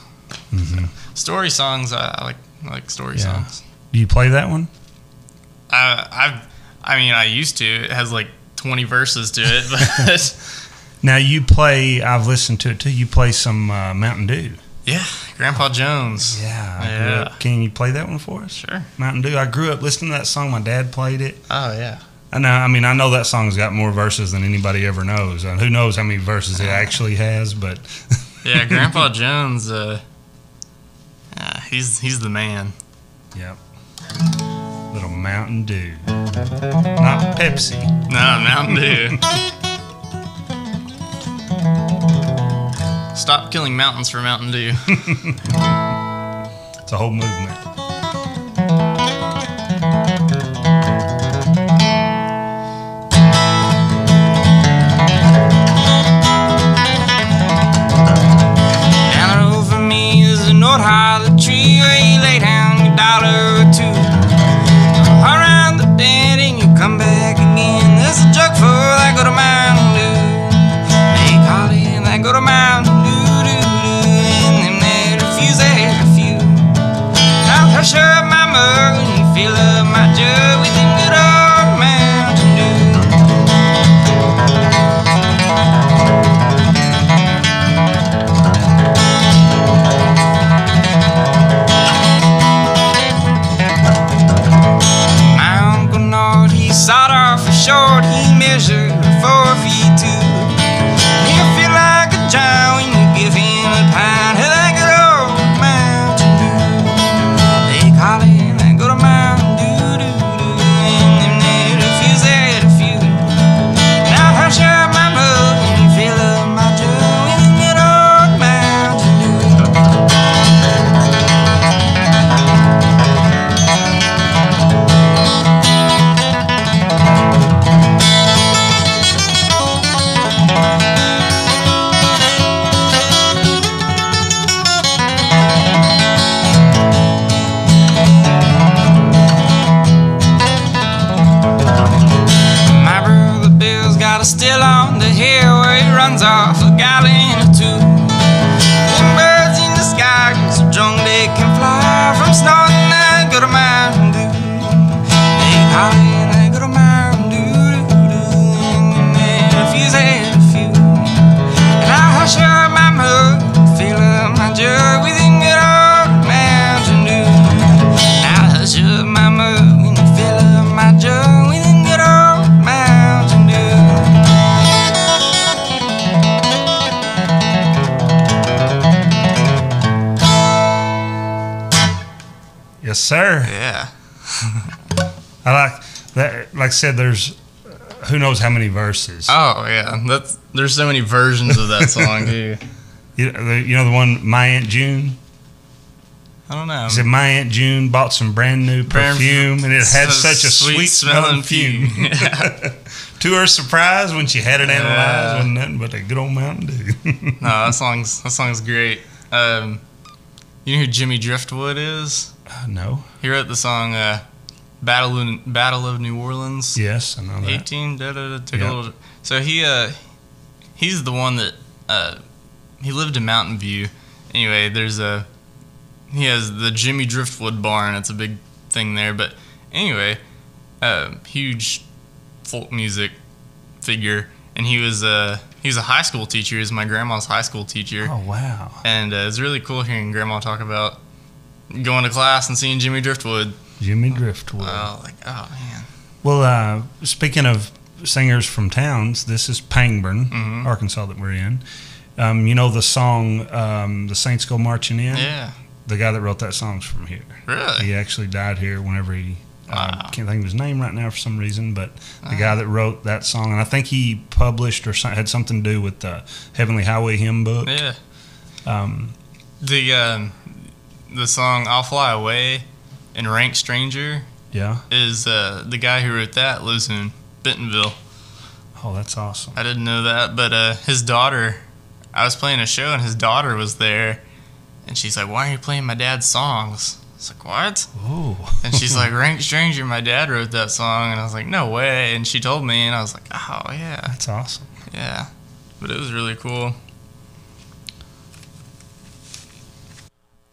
Story songs, I, I like I like story Yeah. songs. Do you play that one? I, I've, I mean, I used to. It has like twenty verses to it, but Now you play. I've listened to it too. You play some uh, Mountain Dew. yeah, Grandpa Jones. Yeah, I grew Yeah. up- Can you play that one for us? Sure. Mountain Dew. I grew up listening to that song. My dad played it. Oh yeah. I know. I mean, I know that song's got more verses than anybody ever knows, and who knows how many verses it actually has. But Yeah, Grandpa Jones. Uh, uh, he's he's the man. yep, little Mountain Dew, not Pepsi. No, Mountain Dew. Stop killing mountains for Mountain Dew. It's a whole movement. Old hollow tree where you lay down a dollar or two. Around the bend and you come back again. There's a jug full that go to Mountain Dew. They call it that go to Mountain Dew, doo, doo. And them that refuse, they a few. I'll hush up my mug and fill up my jug with them good old sir. yeah. I like that. Like I said, there's who knows how many verses. Oh yeah. That's there's so many versions of that song too. You, you know the one, My Aunt June. I don't know. He said, My Aunt June bought some brand new perfume, and it had so such a sweet, smelling fume. Yeah. to her surprise, when she had it analyzed, Yeah. wasn't nothing but a good old Mountain Dew. No, that song's that song's great. Um, you know who Jimmy Driftwood is? Uh, no. He wrote the song uh, "Battle of, Battle of New Orleans." Yes, I know that. 18 da, da, da, took a little so he uh he's the one that uh he lived in mountain view anyway there's a he has the jimmy driftwood barn it's a big thing there but anyway uh huge folk music figure and he was uh he was a high school teacher he was my grandma's high school teacher Oh wow. and uh, it's really cool hearing grandma talk about going to class and seeing jimmy driftwood Jimmy Driftwood. wow like oh man Well, uh, speaking of singers from towns, this is Pangburn, Mhm. Arkansas, that we're in. Um, you know the song um, "The Saints Go Marching In." yeah The guy that wrote that song's from here. really He actually died here whenever he. Wow. can't think of his name right now for some reason, but the Ah. guy that wrote that song, and I think he published or had something to do with the Heavenly Highway hymn book. yeah Um, The um, the song "I'll Fly Away" and "Rank Stranger" Yeah. is uh, the guy who wrote that lives in Bentonville. Oh, that's awesome. I didn't know that, but uh, his daughter. I was playing a show and his daughter was there, and she's like, "Why are you playing my dad's songs?" It's like, "What?" Ooh. And she's like, "Rank Stranger." My dad wrote that song, and I was like, "No way!" And she told me, and I was like, "Oh yeah, That's awesome. yeah." But it was really cool.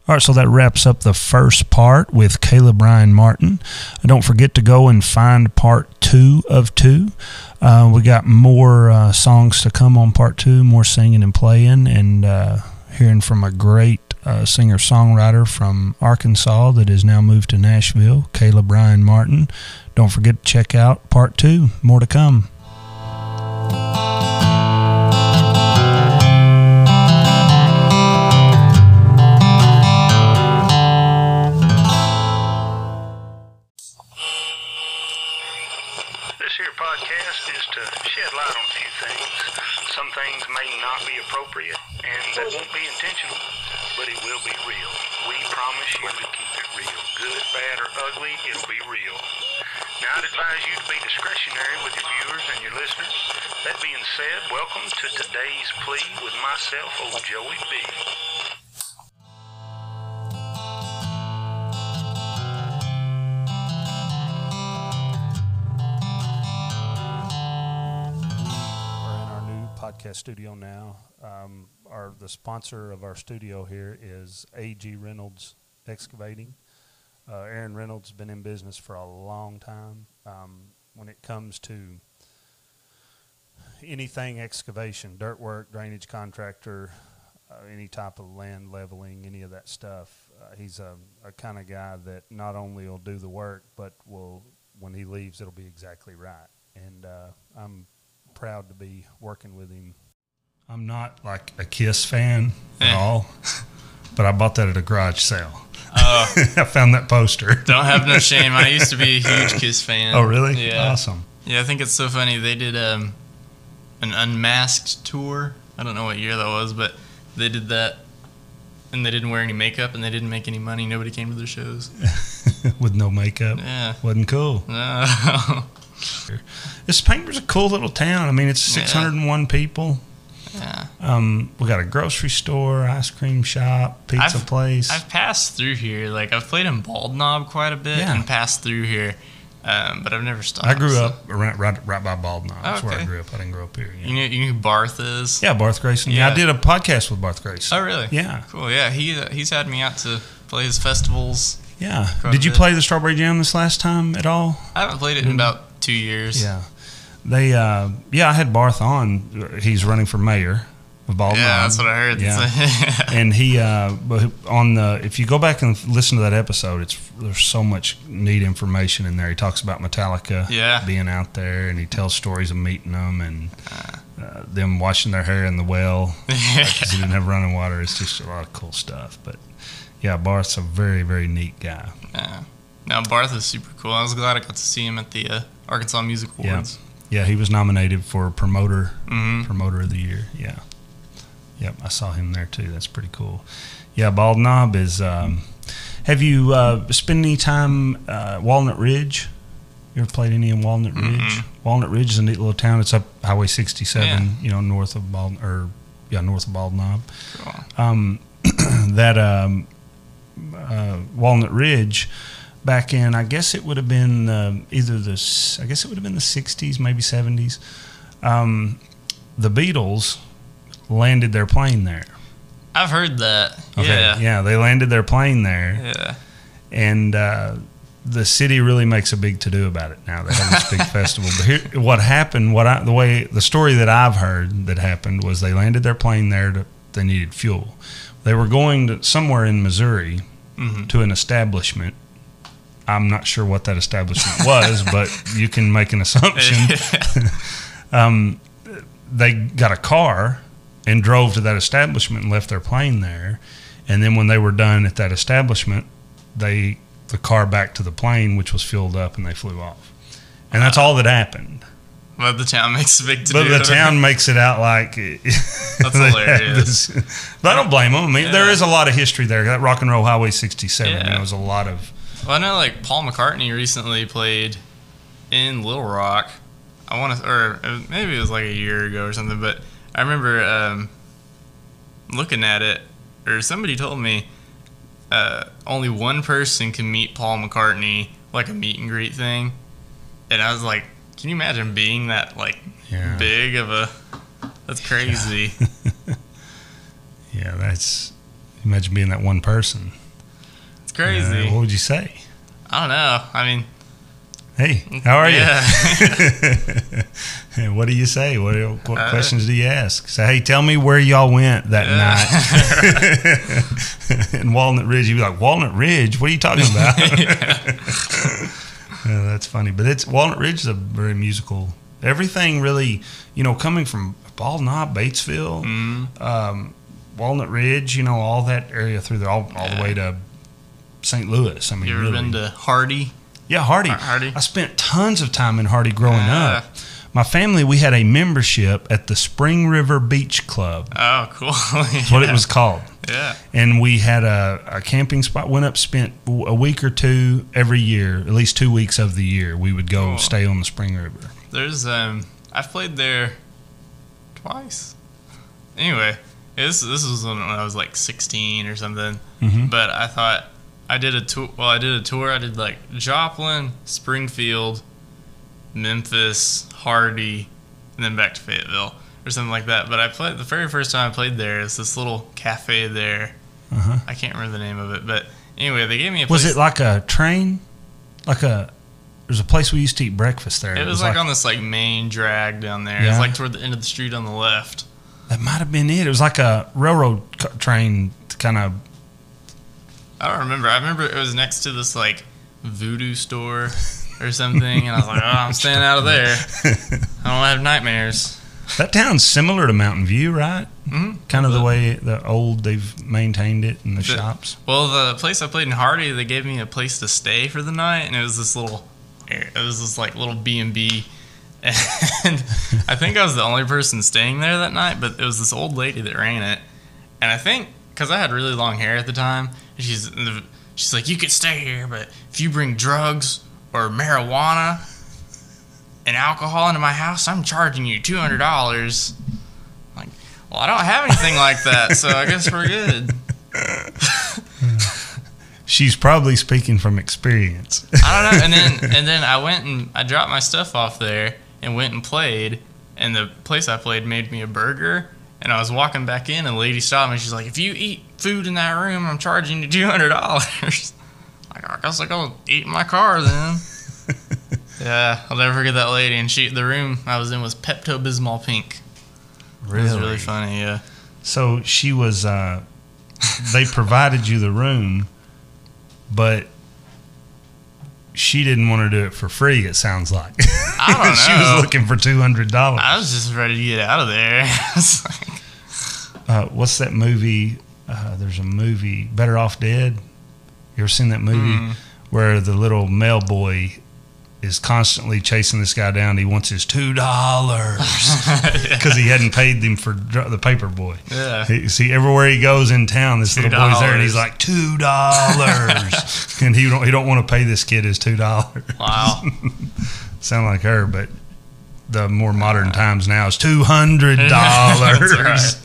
All right, so that wraps up the first part with Caleb Ryan Martin. Don't forget to go and find part two of two. Uh, we got more uh, songs to come on part two, more singing and playing, and uh, hearing from a great uh, singer songwriter from Arkansas that has now moved to Nashville, Caleb Ryan Martin. Don't forget to check out part two. More to come. You to keep it real. Good, bad, or ugly, it'll be real. Now, I'd advise you to be discretionary with your viewers and your listeners. That being said, welcome to today's plea with myself, old Joey B. We're in our new podcast studio now. Um, our the sponsor of our studio here is AG Reynolds Excavating. Uh, Aaron Reynolds has been in business for a long time. Um, when it comes to anything excavation, dirt work, drainage contractor, uh, any type of land leveling, any of that stuff, uh, he's a, a kind of guy that not only will do the work, but will when he leaves, it'll be exactly right. And uh, I'm proud to be working with him. I'm not like a Kiss fan at Eh. all, but I bought that at a garage sale. Oh, I found that poster. don't have no shame. I used to be a huge Kiss fan. Oh, really? Yeah. Awesome. Yeah, I think it's so funny. They did um, an unmasked tour. I don't know what year that was, but they did that, and they didn't wear any makeup, and they didn't make any money. Nobody came to their shows. With no makeup. Yeah. Wasn't cool. No. This Painter's a cool little town. I mean, it's Yeah. 601 people. Yeah. Um, we got a grocery store, ice cream shop, pizza I've- place. I've passed through here. Like I've played in Bald Knob quite a bit Yeah. and passed through here, um, but I've never stopped. I grew so- up right, right, right by Bald Knob. That's where I grew up. I didn't grow up here. Yeah, You know, you know who Barth is? yeah Barth Grayson. Yeah. Yeah. I did a podcast with Barth Grayson. Oh, really? Yeah. Cool. Yeah, he uh, he's had me out to play his festivals. Yeah. Did you play the Strawberry Jam this last time at all? I haven't played it in about two years. Mm-hmm. Yeah. They, uh, yeah, I had Barth on. He's running for mayor of Bald Yeah, that's what I heard. Yeah. and he uh, but on the if you go back and listen to that episode, it's there's so much neat information in there. He talks about Metallica Yeah. being out there, and he tells stories of meeting them and uh, them washing their hair in the well because he didn't have running water. It's just a lot of cool stuff. But yeah, Barth's a very very neat guy. Yeah. Now Barth is super cool. I was glad I got to see him at the uh, Arkansas Music Awards. Yeah, he was nominated for promoter hmm promoter of the year. Yeah. Yep, I saw him there too. That's pretty cool. Yeah, Bald Knob is. Um, have you uh, spent any time uh, Walnut Ridge? You ever played any in Walnut Ridge? Mm-mm. Walnut Ridge is a neat little town. It's up Highway 67. Yeah. You know, north of Bald or yeah, north of Bald Knob. Cool. Um, that um, uh, Walnut Ridge back in, I guess it would have been uh, either the, I guess it would have been the 60s, maybe 70s. Um, the Beatles landed their plane there. I've heard that. Okay. Yeah. Yeah, they landed their plane there. Yeah. And uh, the city really makes a big to do about it now. They have this big festival. But here, what happened, what I, the way, the story that I've heard that happened was they landed their plane there to, they needed fuel. They were going to somewhere in Missouri Mhm. to an establishment. I'm not sure what that establishment was, but you can make an assumption. um, they got a car and drove to that establishment and left their plane there. And then when they were done at that establishment, they the car back to the plane, which was filled up, and they flew off. And that's all that happened. but the town makes a big to but the town makes it out like That's hilarious. this- but I don't blame them. I mean, there Yeah. is a lot of history there. That Rock and Roll Highway 67. Yeah. There was a lot of. Well, I know like Paul McCartney recently played in Little Rock. I want to, or uh, maybe it was like a year ago or something. But I remember um, looking at it, or somebody told me uh, only one person can meet Paul McCartney, like a meet and greet thing. And I was like, can you imagine being that like Yeah. big of a? That's crazy. Yeah, that's. Imagine being that one person. Crazy. Uh, what would you say? I don't know. I mean, Hey, how are yeah. you? Hey, what do you say? What, what Uh, questions do you ask? Say, hey, tell me where y'all went that night in Walnut Ridge. You'd be like, Walnut Ridge? What are you talking about? Yeah, that's funny. But it's Walnut Ridge is a very musical. Everything really, you know, coming from Bald Knob, Batesville, Mm, um, Walnut Ridge, you know, all that area through there, all, all the way to St. Louis. I mean, you ever really. been to Hardy? Yeah, Hardy. Hardy? I spent tons of time in Hardy growing Ah. up. My family, we had a membership at the Spring River Beach Club. Oh, cool. That's what it was called. Yeah. And we had a, a camping spot. Went up, spent a week or two every year, at least two weeks of the year. We would go Cool. stay on the Spring River. There's um I've played there twice. Anyway, this this was when I was like 16 or something. Mhm. But I thought I did a tour. Well, I did a tour. I did like Joplin, Springfield, Memphis, Hardy, and then back to Fayetteville or something like that. But I played the very first time I played there. Is this little cafe there. Uh-huh. I can't remember the name of it, but anyway, they gave me a. Was it like a train? Like a. There's a place we used to eat breakfast there. It was like, on this like main drag down there. It Yeah. was like toward the end of the street on the left. That might have been it. It was like a railroad train kind of. I don't remember. I remember it was next to this like voodoo store or something, and I was like, "Oh, I'm staying out of there. I don't have nightmares." That town's similar to Mountain View, right? Mhm. Kind of the way the old they've maintained it and the, The- shops. Well, the place I played in Hardy, they gave me a place to stay for the night, and it was this little, it was this like little B and B, and I think I was the only person staying there that night. But it was this old lady that ran it, and I think because I had really long hair at the time, she's she's like, you could stay here, but if you bring drugs or marijuana and alcohol into my house, I'm charging you two hundred dollars. Like, well, I don't have anything like that, so I guess we're good. She's probably speaking from experience. I don't know. And then and then I went and I dropped my stuff off there and went and played. And the place I played made me a burger. And I was walking back in, and the lady stopped me. She's like, "If you eat food in that room, I'm charging you two hundred dollars." Like, I guess I go eat in my car then. yeah, I'll never forget that lady. And she, the room I was in was Pepto Bismol pink. It was really funny. Yeah. So she was. Uh, they provided you the room, but she didn't want to do it for free. It sounds like. I don't she was looking for two hundred dollars. I was just ready to get out of there. Like- Uh, what's that movie? Uh, there's a movie, Better Off Dead. You ever seen that movie Mm. where the little mail boy is constantly chasing this guy down? He wants his two dollars because he hadn't paid them for the paper boy. yeah. He, see, everywhere he goes in town, this little boy's there, and he's like two dollars, and he don't he don't want to pay this kid his two dollars. Wow. Sound like her, but the more modern times now is two hundred dollars.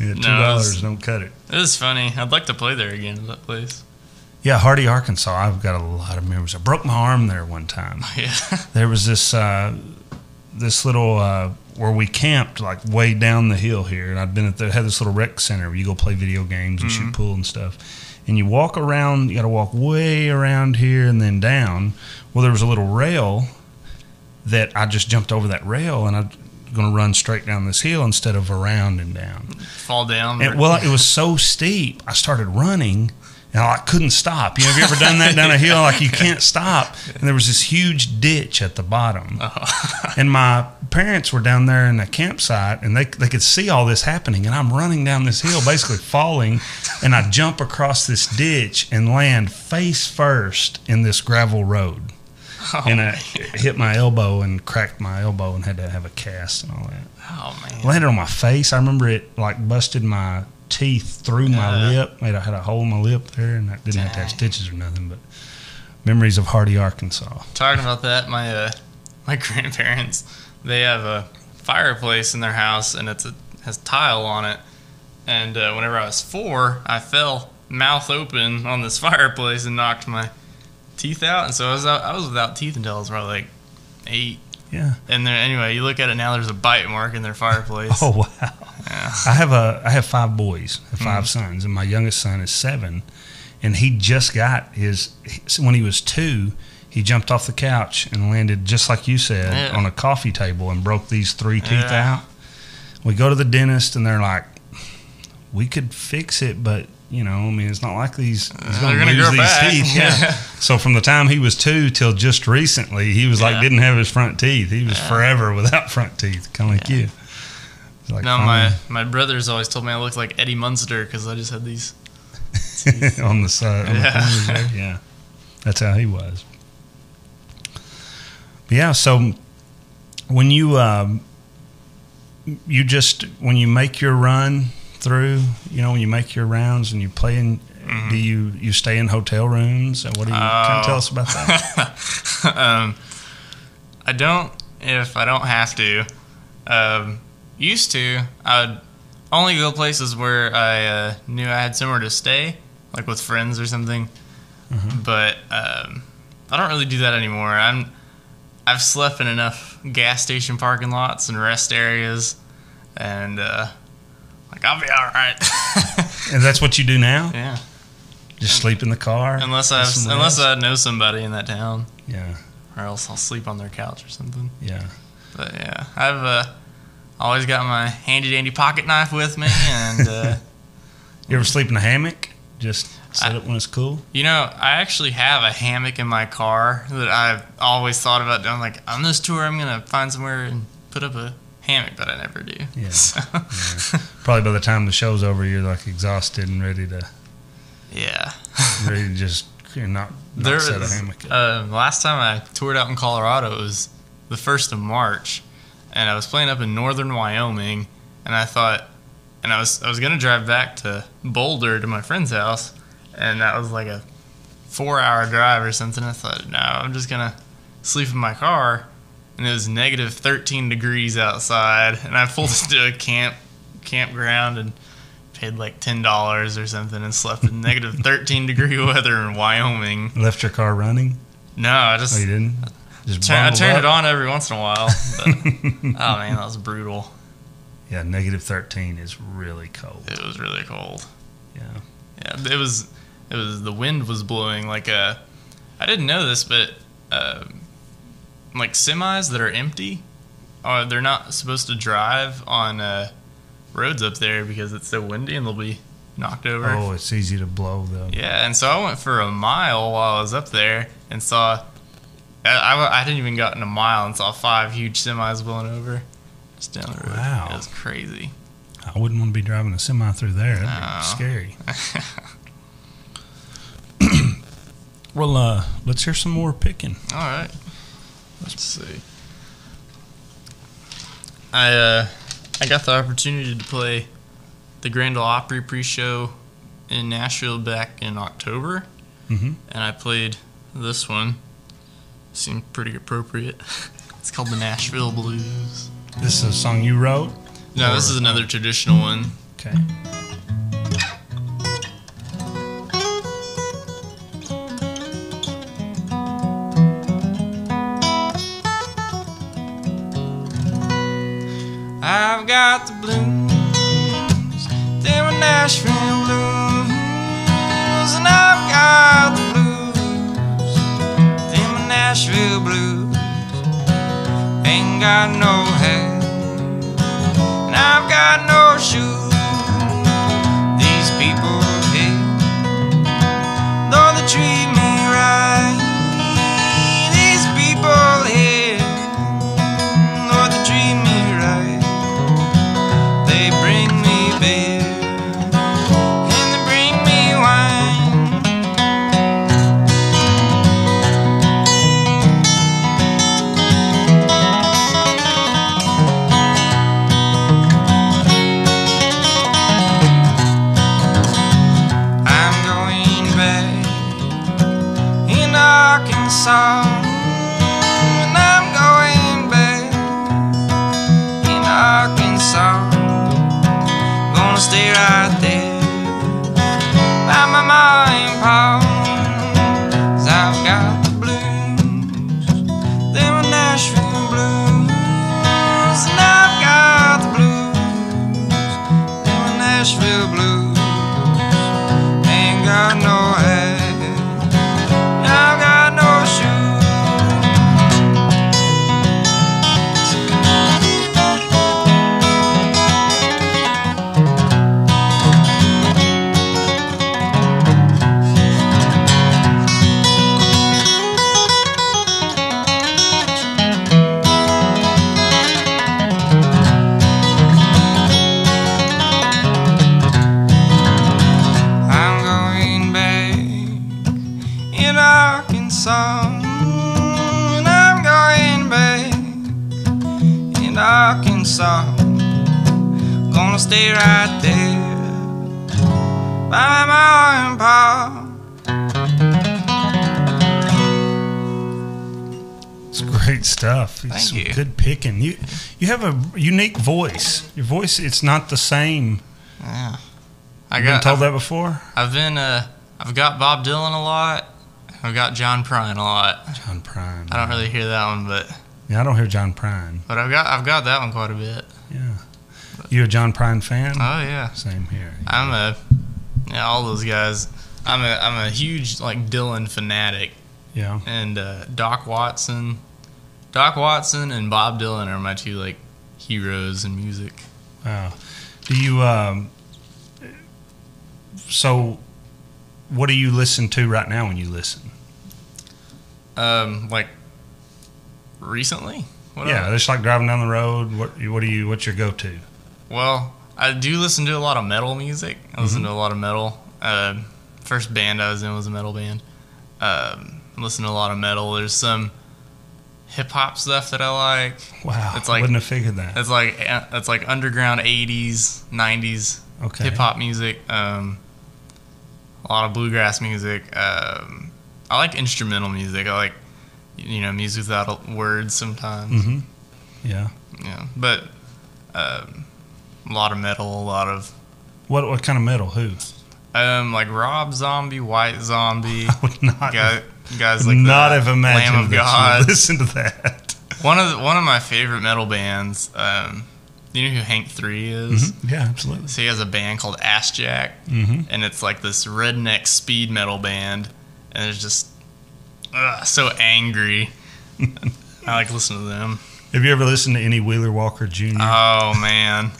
Yeah, two No, dollars it's- don't cut it. It was funny. I'd like to play there again at that place. Yeah, Hardy, Arkansas. I've got a lot of memories. I broke my arm there one time. Yeah. There was this uh, this little uh, where we camped like way down the hill here, and I'd been at the had this little rec center where you go play video games and shoot pool and stuff. And you walk around. You got to walk way around here and then down. Well, there was a little rail that I just jumped over that rail, and I'm going to run straight down this hill instead of around and down. Fall down. And, well, it was so steep. I started running, and I couldn't stop. You know, have you ever done that down a hill? Like you can't stop. And there was this huge ditch at the bottom. Oh. And my parents were down there in the campsite, and they they could see all this happening. And I'm running down this hill, basically falling, and I jump across this ditch and land face first in this gravel road. Oh, and I hit my elbow and cracked my elbow and had to have a cast and all that. oh man. landed on my face. I remember it like busted my teeth through my Uh. lip. Made I had a hole in my lip there, and I didn't have to have stitches or nothing. But memories of Hardy, Arkansas. Talking about that, my uh, my grandparents they have a fireplace in their house and it's a has tile on it. And uh, whenever I was four, I fell mouth open on this fireplace and knocked my teeth out. And so I was out, I was without teeth until I was probably like eight. Yeah. And then anyway, you look at it now. There's a bite mark in their fireplace. Oh wow. Yeah. I have a I have five boys, have 5 Mhm. sons, and my youngest son is seven, and he just got his when he was two. He jumped off the couch and landed just like you said Yeah. on a coffee table and broke these three teeth Yeah. out. We go to the dentist and they're like, "We could fix it, but you know, I mean, it's not like these he's They're gonna, gonna lose grow these back." teeth." Yeah. Yeah. So from the time he was two till just recently, he was like didn't have his front teeth. He was Yeah. forever without front teeth, kind of like you. Like no, my my brothers always told me I looked like Eddie Munster because I just had these. on the side. On Yeah. the. Yeah, that's how he was. But yeah, so when you um, you just when you make your run through, you know, when you make your rounds and you play in, do you you stay in hotel rooms? And what do you kind of tell us about that? um, I don't if I don't have to. Um, used to, I would only go places where I uh, knew I had somewhere to stay, like with friends or something. But um, I don't really do that anymore. I'm I've slept in enough gas station parking lots and rest areas, and uh, like I'll be all right. and that's what you do now? yeah, Just sleep in the car? unless I unless rest? I know somebody in that town, yeah, or else I'll sleep on their couch or something. yeah. But yeah, I've uh, always got my handy dandy pocket knife with me, and uh, You ever sleep in a hammock? Just set I- it when it's cool. you know, I actually have a hammock in my car that I've always thought about doing. Like on this tour, I'm gonna find somewhere and put up a hammock, but I never do. Yeah. So, Probably by the time the show's over, you're like exhausted and ready to yeah. ready to just you're not, not There set a hammock. uh, last time I toured out in Colorado, it was the first of March, and I was playing up in northern Wyoming, and I thought, and I was I was gonna drive back to Boulder to my friend's house, and that was like a four-hour drive or something. I thought, no, I'm just gonna sleep in my car, and it was negative 13 degrees outside, and I pulled into a camp campground and paid like ten dollars or something and slept in negative 13 degree weather in Wyoming. Left your car running? No, I just Oh, you didn't? Just turn, I turned up? it on every once in a while. But, oh man, that was brutal. Yeah, negative 13 is really cold. It was really cold. Yeah. Yeah, it was. It was the wind was blowing like a. I didn't know this, but uh, like semis that are empty, uh, they're not supposed to drive on uh, roads up there because it's so windy and they'll be knocked over. Oh, it's easy to blow, though. Yeah, and so I went for a mile while I was up there and saw. I, I, I didn't even gotten a mile and saw five huge semis blowing over just down the road. Wow. It was crazy. I wouldn't want to be driving a semi through there. That'd No. be scary. Well, uh, let's hear some more picking. All right. Let's see. I uh, I got the opportunity to play the Grand Ole Opry pre-show in Nashville back in October, Mhm. and I played this one. Seemed pretty appropriate. It's called the Nashville Blues. This is a song you wrote? No, this is another traditional one. Okay. Got the blues, they're my Nashville blues, and I've got the blues, they're Nashville blues. Ain't got no hat, and I've got no shoes. These people hate, though they treat pasar. Stay right there by my and pop. It's great stuff. It's Thank some you. Good picking. You you have a unique voice. Your voice it's not the same. Yeah. I got told I've, that before? I've been uh I've got Bob Dylan a lot. I've got John Prine a lot. John Prine. I don't really hear that one, but Yeah, I don't hear John Prine. but I've got I've got that one quite a bit. Yeah. You a John Prine fan? Oh yeah. Same here. I'm a yeah, all those guys. I'm a I'm a huge like Dylan fanatic Yeah. and uh, Doc Watson. Doc Watson and Bob Dylan are my two like heroes in music. Wow. Do you um so what do you listen to right now when you listen? Um, like recently. What yeah, else? it's like driving down the road. What what do you what's your go to? Well, I do listen to a lot of metal music. I listen to a lot of metal. Um first band I was in was a metal band. Um, I listen to a lot of metal. There's some hip hop stuff that I like. Wow. It's like- wouldn't have figured that. It's like it's like underground '80s, '90s Okay. hip hop music. Um, a lot of bluegrass music. Um, I like instrumental music. I like you know music without words sometimes. Mhm. Yeah. Yeah, but um, a lot of metal. A lot of What what kind of metal? Who? um, like Rob Zombie, White Zombie. I would not guy, guys would like not the have imagined Lamb of that God. listen to that. One of the, one of my favorite metal bands. Um, you know who Hank Three is? Yeah, absolutely. So he has a band called Assjack, Mm-hmm. and it's like this redneck speed metal band, and it's just ugh, so angry. I like listening to them. Have you ever listened to any Wheeler Walker Jr.? Oh man,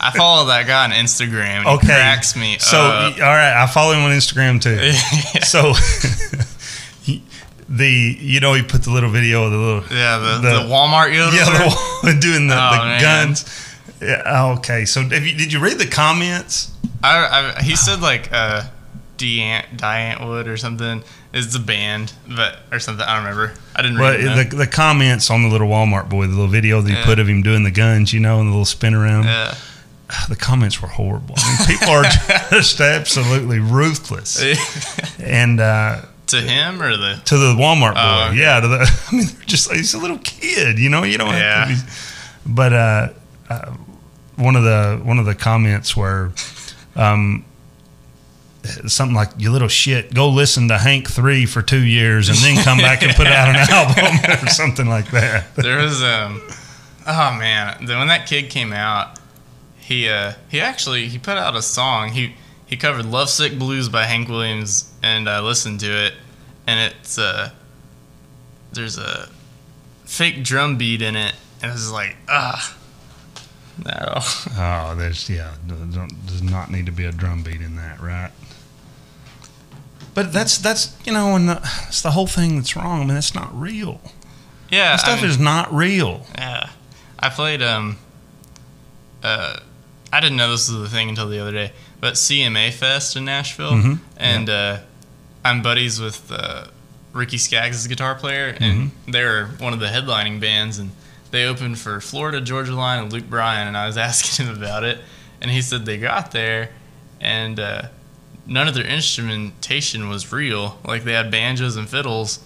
I follow that guy on Instagram. Okay. cracks me so up. all right, I follow him on Instagram too. So he- the you know he put the little video of the little yeah, the, the- the, Walmart yodeler. yeah the doing the, Oh, the guns. Yeah, okay, so you, did you read the comments? I, I, he said like uh, Wood or something is the band, but or something. I don't remember. I didn't Well, read the, the comments on the little Walmart boy, the little video that he Yeah. put of him doing the guns, you know, and the little spin around. Yeah. The comments were horrible. I mean, people are just absolutely ruthless. And uh, to him or the to the Walmart boy, Oh, okay. yeah. To the, I mean, they're just he's a little kid, you know. You don't Yeah. have to be. But uh, uh, one of the one of the comments were. Um, Something like you little shit. Go listen to Hank three for two years and then come back and put out an album or something like that. there was um oh man when that kid came out he uh he actually he put out a song he he covered lovesick blues by hank williams and i listened to it and it's uh there's a fake drum beat in it and it's like ah no Oh, there's yeah. Don't, does not need to be a drum beat in that, right? But that's that's you know, and the, it's the whole thing that's wrong. I mean, that's not real. yeah That stuff I mean, is not real. Yeah, I played. Um, uh, I didn't know this was the thing until the other day, but CMA Fest in Nashville, Mhm. and uh, I'm buddies with uh, Ricky Skaggs' guitar player, and they're one of the headlining bands, and they opened for Florida Georgia Line and Luke Bryan, and I was asking him about it, and he said they got there, and uh, none of their instrumentation was real. Like they had banjos and fiddles,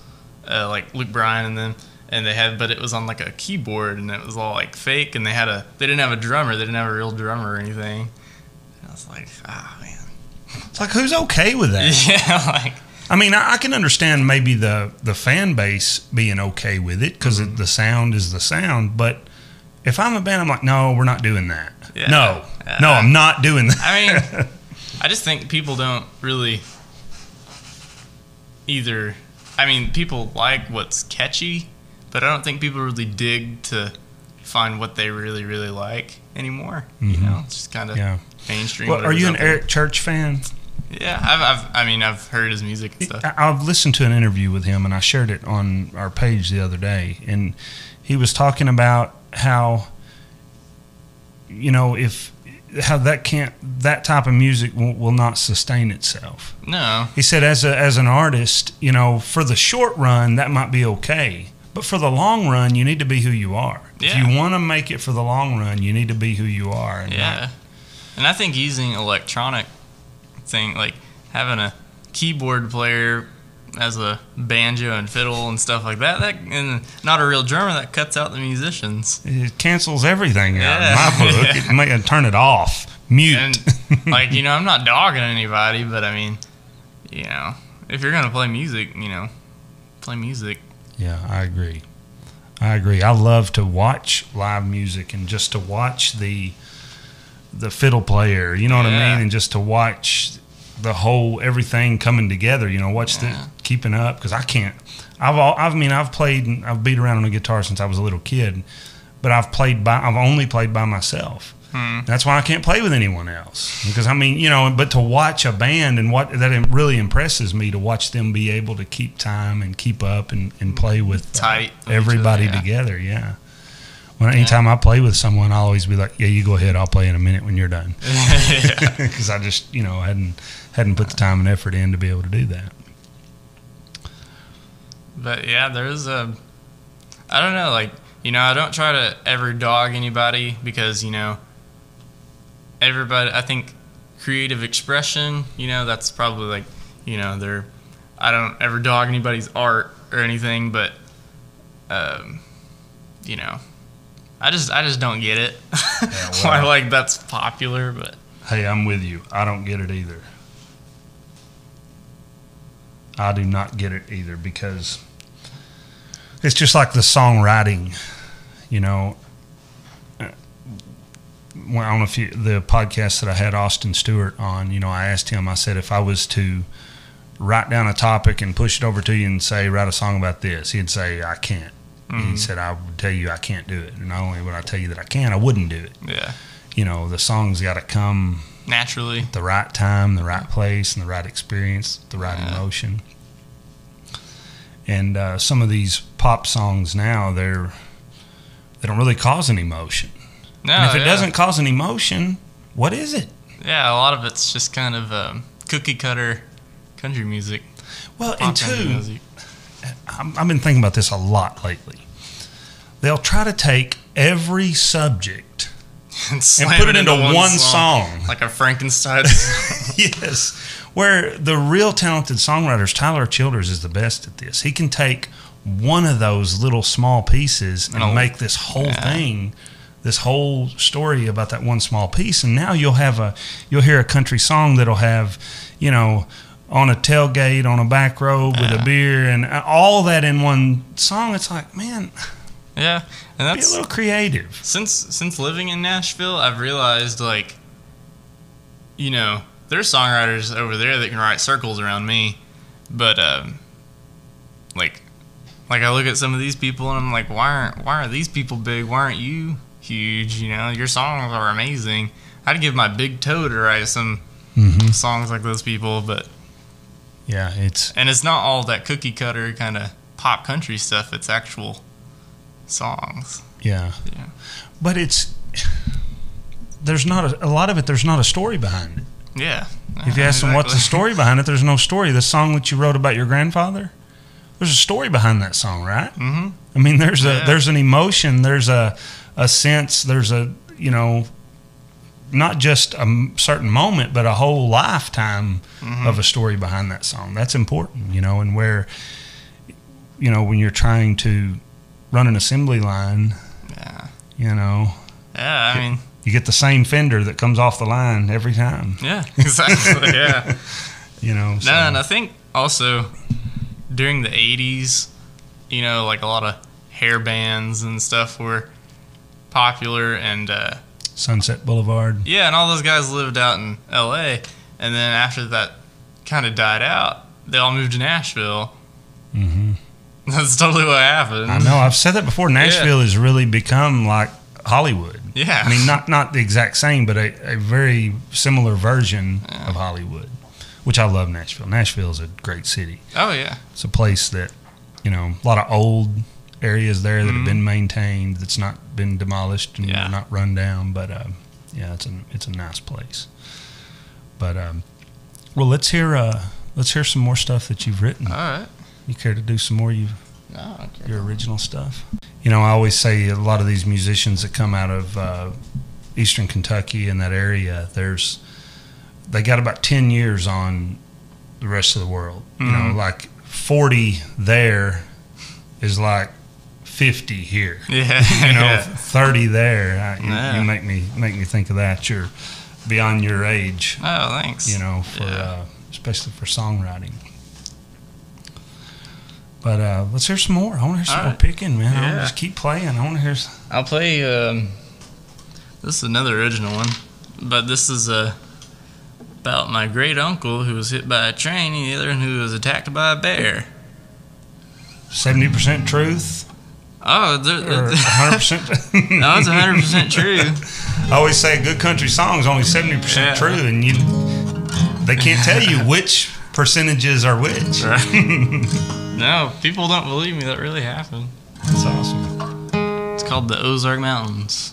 uh, like Luke Bryan and them, and they had, but it was on like a keyboard, and it was all like fake, and they had a, they didn't have a drummer, they didn't have a real drummer or anything. And I was like, ah man, It's like who's okay with that? yeah, like I mean, I, I can understand maybe the the fan base being okay with it because Mm-hmm. the sound is the sound. But if I'm a band, I'm like, no, we're not doing that. Yeah. No, Yeah. no, I'm not doing that. I mean, I just think people don't really either. I mean, people like what's catchy, but I don't think people really dig to find what they really, really like anymore. You mm-hmm. know, it's just kind of yeah. mainstream. Well, are you an. Eric Church fan? Yeah, I've, I've, I mean, I've heard his music and stuff. I've listened to an interview with him, and I shared it on our page the other day. And he was talking about how, you know, if how that can't that type of music will, will not sustain itself. No, He said, as a as an artist, you know, for the short run that might be okay, but for the long run, you need to be who you are. Yeah. If you want to make it for the long run, you need to be who you are. And yeah, And I think using electronic thing like having a keyboard player as a banjo and fiddle and stuff like that, that and not a real drummer that cuts out the musicians. It cancels everything out Yeah. in my book. It may turn it off. Mute. And like, you know, I'm not dogging anybody, but I mean, you know, if you're gonna play music, you know, play music. Yeah, I agree. I agree. I love to watch live music and just to watch the the fiddle player, you know what I mean, and just to watch the whole everything coming together. You know, watch Yeah. the keeping up because I can't. I've all, I mean I've played and I've beat around on a guitar since I was a little kid, but I've played by I've only played by myself. Hmm. That's why I can't play with anyone else because I mean you know. But to watch a band and what that really impresses me to watch them be able to keep time and keep up and, and play with uh, Tight with each other, everybody yeah. together. Yeah. When anytime I play with someone, I'll always be like, "Yeah, you go ahead. I'll play in a minute when you're done," because I just you know hadn't hadn't put the time and effort in to be able to do that. But yeah, there's a. I don't know, like you know, I don't try to ever dog anybody because you know. Everybody, I think, creative expression. You know, that's probably like, you know, they're. I don't ever dog anybody's art or anything, but, um, you know, I just I just don't get it. Why well. like that's popular, but Hey, I'm with you. I don't get it either. I do not get it either because it's just like the songwriting, you know. When on a few the podcast that I had Austin Stewart on, you know, I asked him. I said, if I was to write down a topic and push it over to you and say, write a song about this, he'd say, I can't. He said, I would tell you I can't do it. And not only would I tell you that I can, I wouldn't do it. yeah, You know, the song's got to come naturally. the right time, the right place, and the right experience, the right Yeah. emotion. And uh, some of these pop songs now, they're they don't really cause an emotion. No, and if it yeah. doesn't cause an emotion, what is it? Yeah, a lot of it's just kind of um, cookie cutter country music. Well, and two, music. I'm- I've been thinking about this a lot lately. They'll try to take every subject and, and put it into one song. like a Frankenstein. yes. Where the real talented songwriters, Tyler Childers is the best at this. He can take one of those little small pieces and Oh, make this whole yeah. thing, this whole story about that one small piece. And now you'll have a, you'll hear a country song that'll have, you know, on a tailgate on a back road with a beer and all that in one song. It's like, man, yeah, and that's be a little creative. since since living in Nashville, I've realized like, you know, there's songwriters over there that can write circles around me, but um, like, like I look at some of these people and I'm like, why aren't why are these people big? Why aren't you huge? You know, your songs are amazing. I'd give my big toe to write some Mm-hmm. songs like those people, but Yeah, it's and it's not all that cookie cutter kind of pop country stuff. It's actual songs. yeah. Yeah. But it's there's not a, a lot of it. There's not a story behind it. Yeah. If you ask them what's the story behind it, there's no story. The song that you wrote about your grandfather, there's a story behind that song, right? Mm-hmm. I mean, there's a Yeah. there's an emotion, there's a a sense, there's a you know, not just a certain moment, but a whole lifetime Mm-hmm. of a story behind that song. That's important, you know, and where you know when you're trying to run an assembly line, Yeah. you know, Yeah. I mean. you get the same fender that comes off the line every time, Yeah. Exactly. yeah. you know. so- No, and I think also during the '80s, you know, like a lot of hair bands and stuff were popular, and uh, Sunset Boulevard. yeah, and all those guys lived out in L.A. And then after that kind of died out, they all moved to Nashville. hmm That's totally what happened. I know. I've said that before. Nashville has really become like Hollywood. Yeah. I mean, not not the exact same, but a, a very similar version Yeah. of Hollywood, which I love. Nashville. Nashville is a great city. Oh yeah. It's a place that you know a lot of old areas there that have Mhm. been maintained. That's not been demolished and Yeah. not run down. But um, yeah, it's a it's a nice place. But um, well, let's hear uh, let's hear some more stuff that you've written. All right. You care to do some more? You No, your original stuff. You know, I always say a lot of these musicians that come out of uh, eastern Kentucky in that area, there's they got about ten years on the rest of the world. You know, Mhm. like forty there is like fifty here. Yeah. You know, yeah. thirty there. I, you, Yeah. you make me make me think of that. You're beyond your age. Oh, thanks. You know, for uh, especially for songwriting. But uh, let's hear some more. I want to hear some All more right. picking, man. I want Yeah. to just keep playing. I want to hear. s- I'll play. Um, this is another original one, but this is uh, about my great uncle who was hit by a train, and the other one who was attacked by a bear. Seventy percent truth Oh, hundred percent. no, it's hundred percent true. I always say a good country song is only seventy percent true, and you they can't tell you which percentages are which. No, people don't believe me. That really happened. That's awesome. It's called the Ozark Mountains.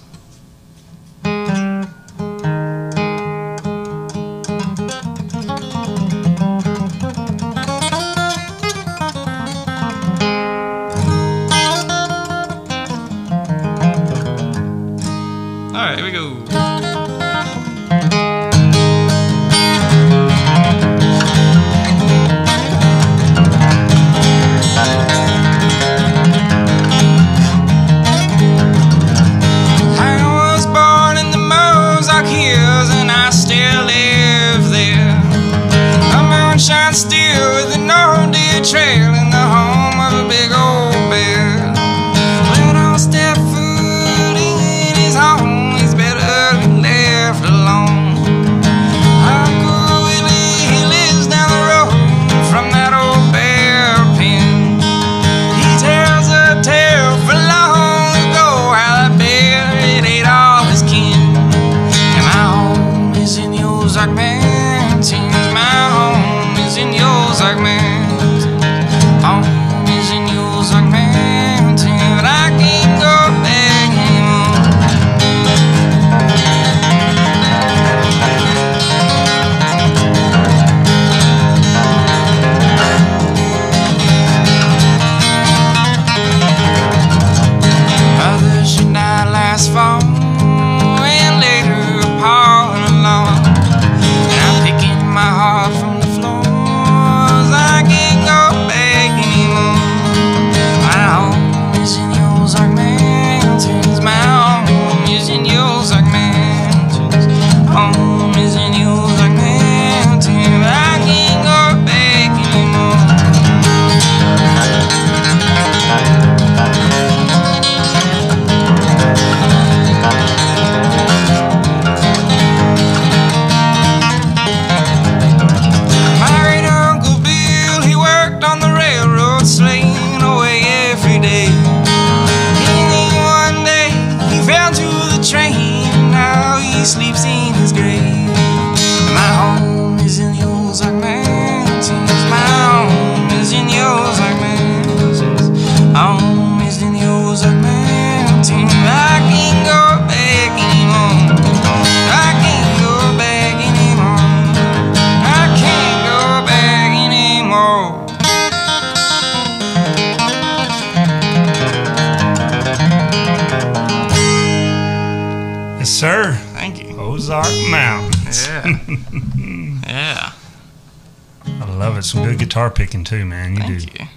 Guitar picking too, man. You Thank do. you.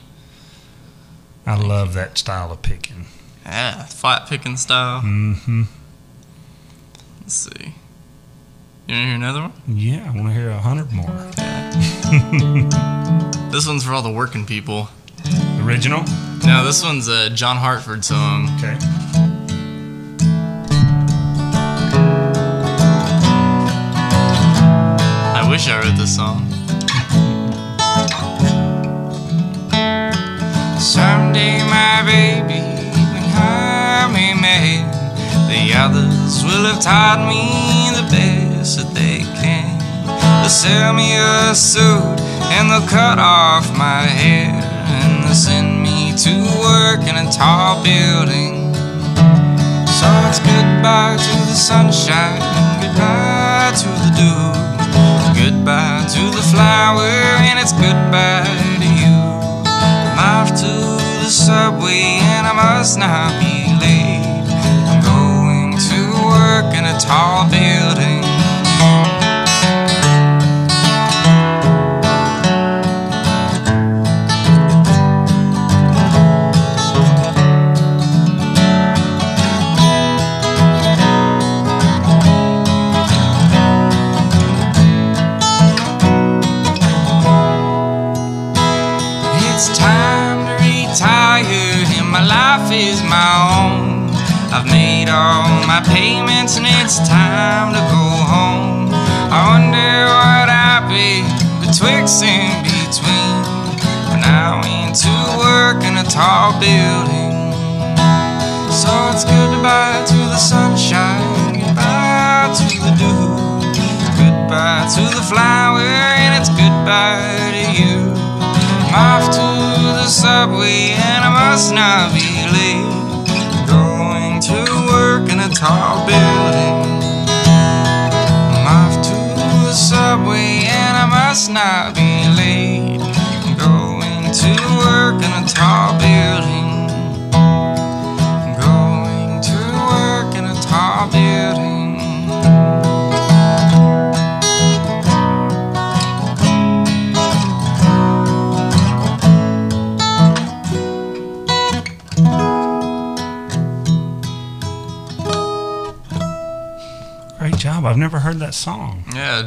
I love that style of picking. Yeah. Flat picking style. Mm-hmm. Let's see. You want to hear another one? Yeah, I want to hear a hundred more. This one's for all the working people. Original. No, this one's a John Hartford song. Okay. I wish I wrote this song. Someday, my baby, when I'm a man, the others will have taught me the best that they can. They'll sell me a suit and they'll cut off my hair and they'll send me to work in a tall building. So it's goodbye to the sunshine, goodbye to the dew, goodbye to the flower, and it's goodbye to you. I'm off to subway and I must not be late. I'm going to work in a tall building.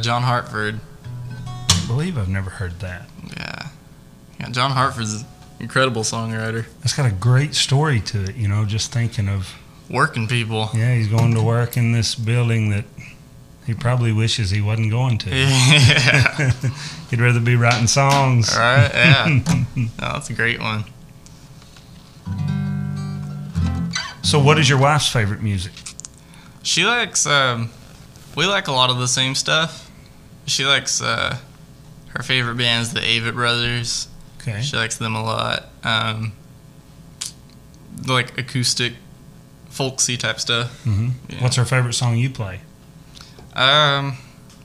John Hartford. I believe I've never heard that. Yeah. Yeah, John Hartford's an incredible songwriter. It's got a great story to it, you know, just thinking of, Working people. yeah, he's going to work in this building that he probably wishes he wasn't going to. Yeah. He'd rather be writing songs. All right. Yeah. no, that's a great one. So, what is your wife's favorite music? She likes. Um, we like a lot of the same stuff. She likes. Uh, her favorite band's the Avett Brothers. Okay. She likes them a lot. Um, like acoustic, folksy type stuff. hmm Yeah. What's her favorite song you play? Um,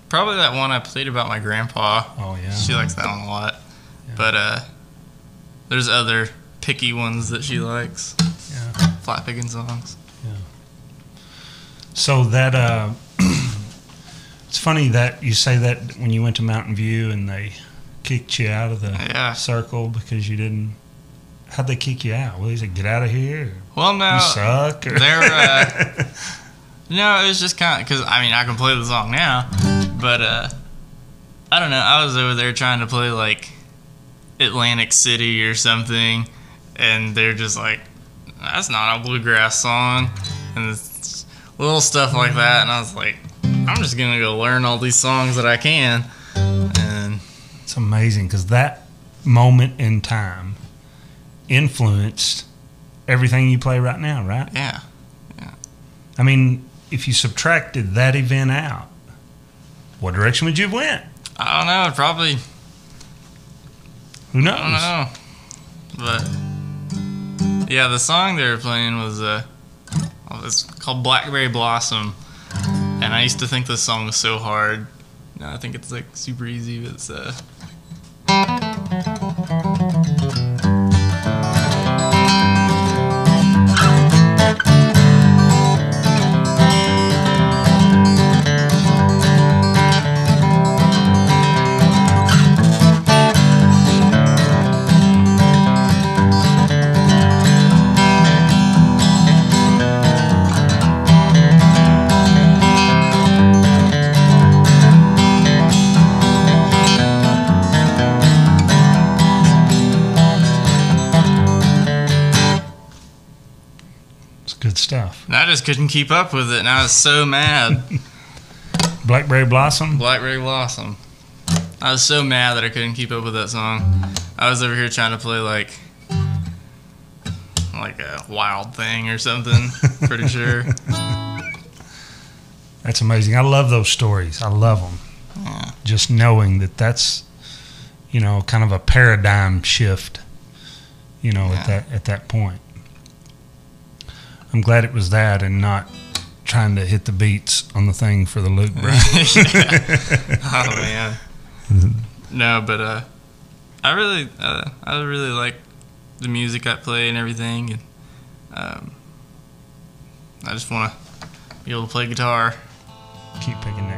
probably that one I played about my grandpa. Oh, yeah. She likes that one a lot. Yeah. But uh, there's other picky ones that she likes. Yeah. Flat picking songs. Yeah. So that uh, it's funny that you say that when you went to Mountain View and they kicked you out of the Yeah. circle because you didn't. How'd they kick you out? Well, they said, "Get out of here." Well, no, you suck. Or they're, uh, no, it was just kind of because I mean I can play the song now, but uh, I don't know. I was over there trying to play like Atlantic City or something, and they're just like, "That's not a bluegrass song," and it's little stuff like that. And I was like, "I'm just gonna go learn all these songs that I can," and it's amazing because that moment in time influenced everything you play right now, right? yeah, I mean, if you subtracted that event out, what direction would you have went? I don't know. Probably Who knows? I don't know. But yeah, the song they were playing was uh it's called Blackberry Blossom. And I used to think this song was so hard. Now I think it's like super easy, but it's uh and I just couldn't keep up with it and I was so mad. Blackberry Blossom. Blackberry Blossom. I was so mad that I couldn't keep up with that song. I was over here trying to play like like a wild thing or something, pretty sure. That's amazing. I love those stories. I love them. Yeah. Just knowing that that's, you know, kind of a paradigm shift, you know, at that at that point. I'm glad it was that and not trying to hit the beats on the thing for the Luke Bryan. oh man. No, but uh, I really, uh, I really like the music I play and everything, and um, I just want to be able to play guitar keep picking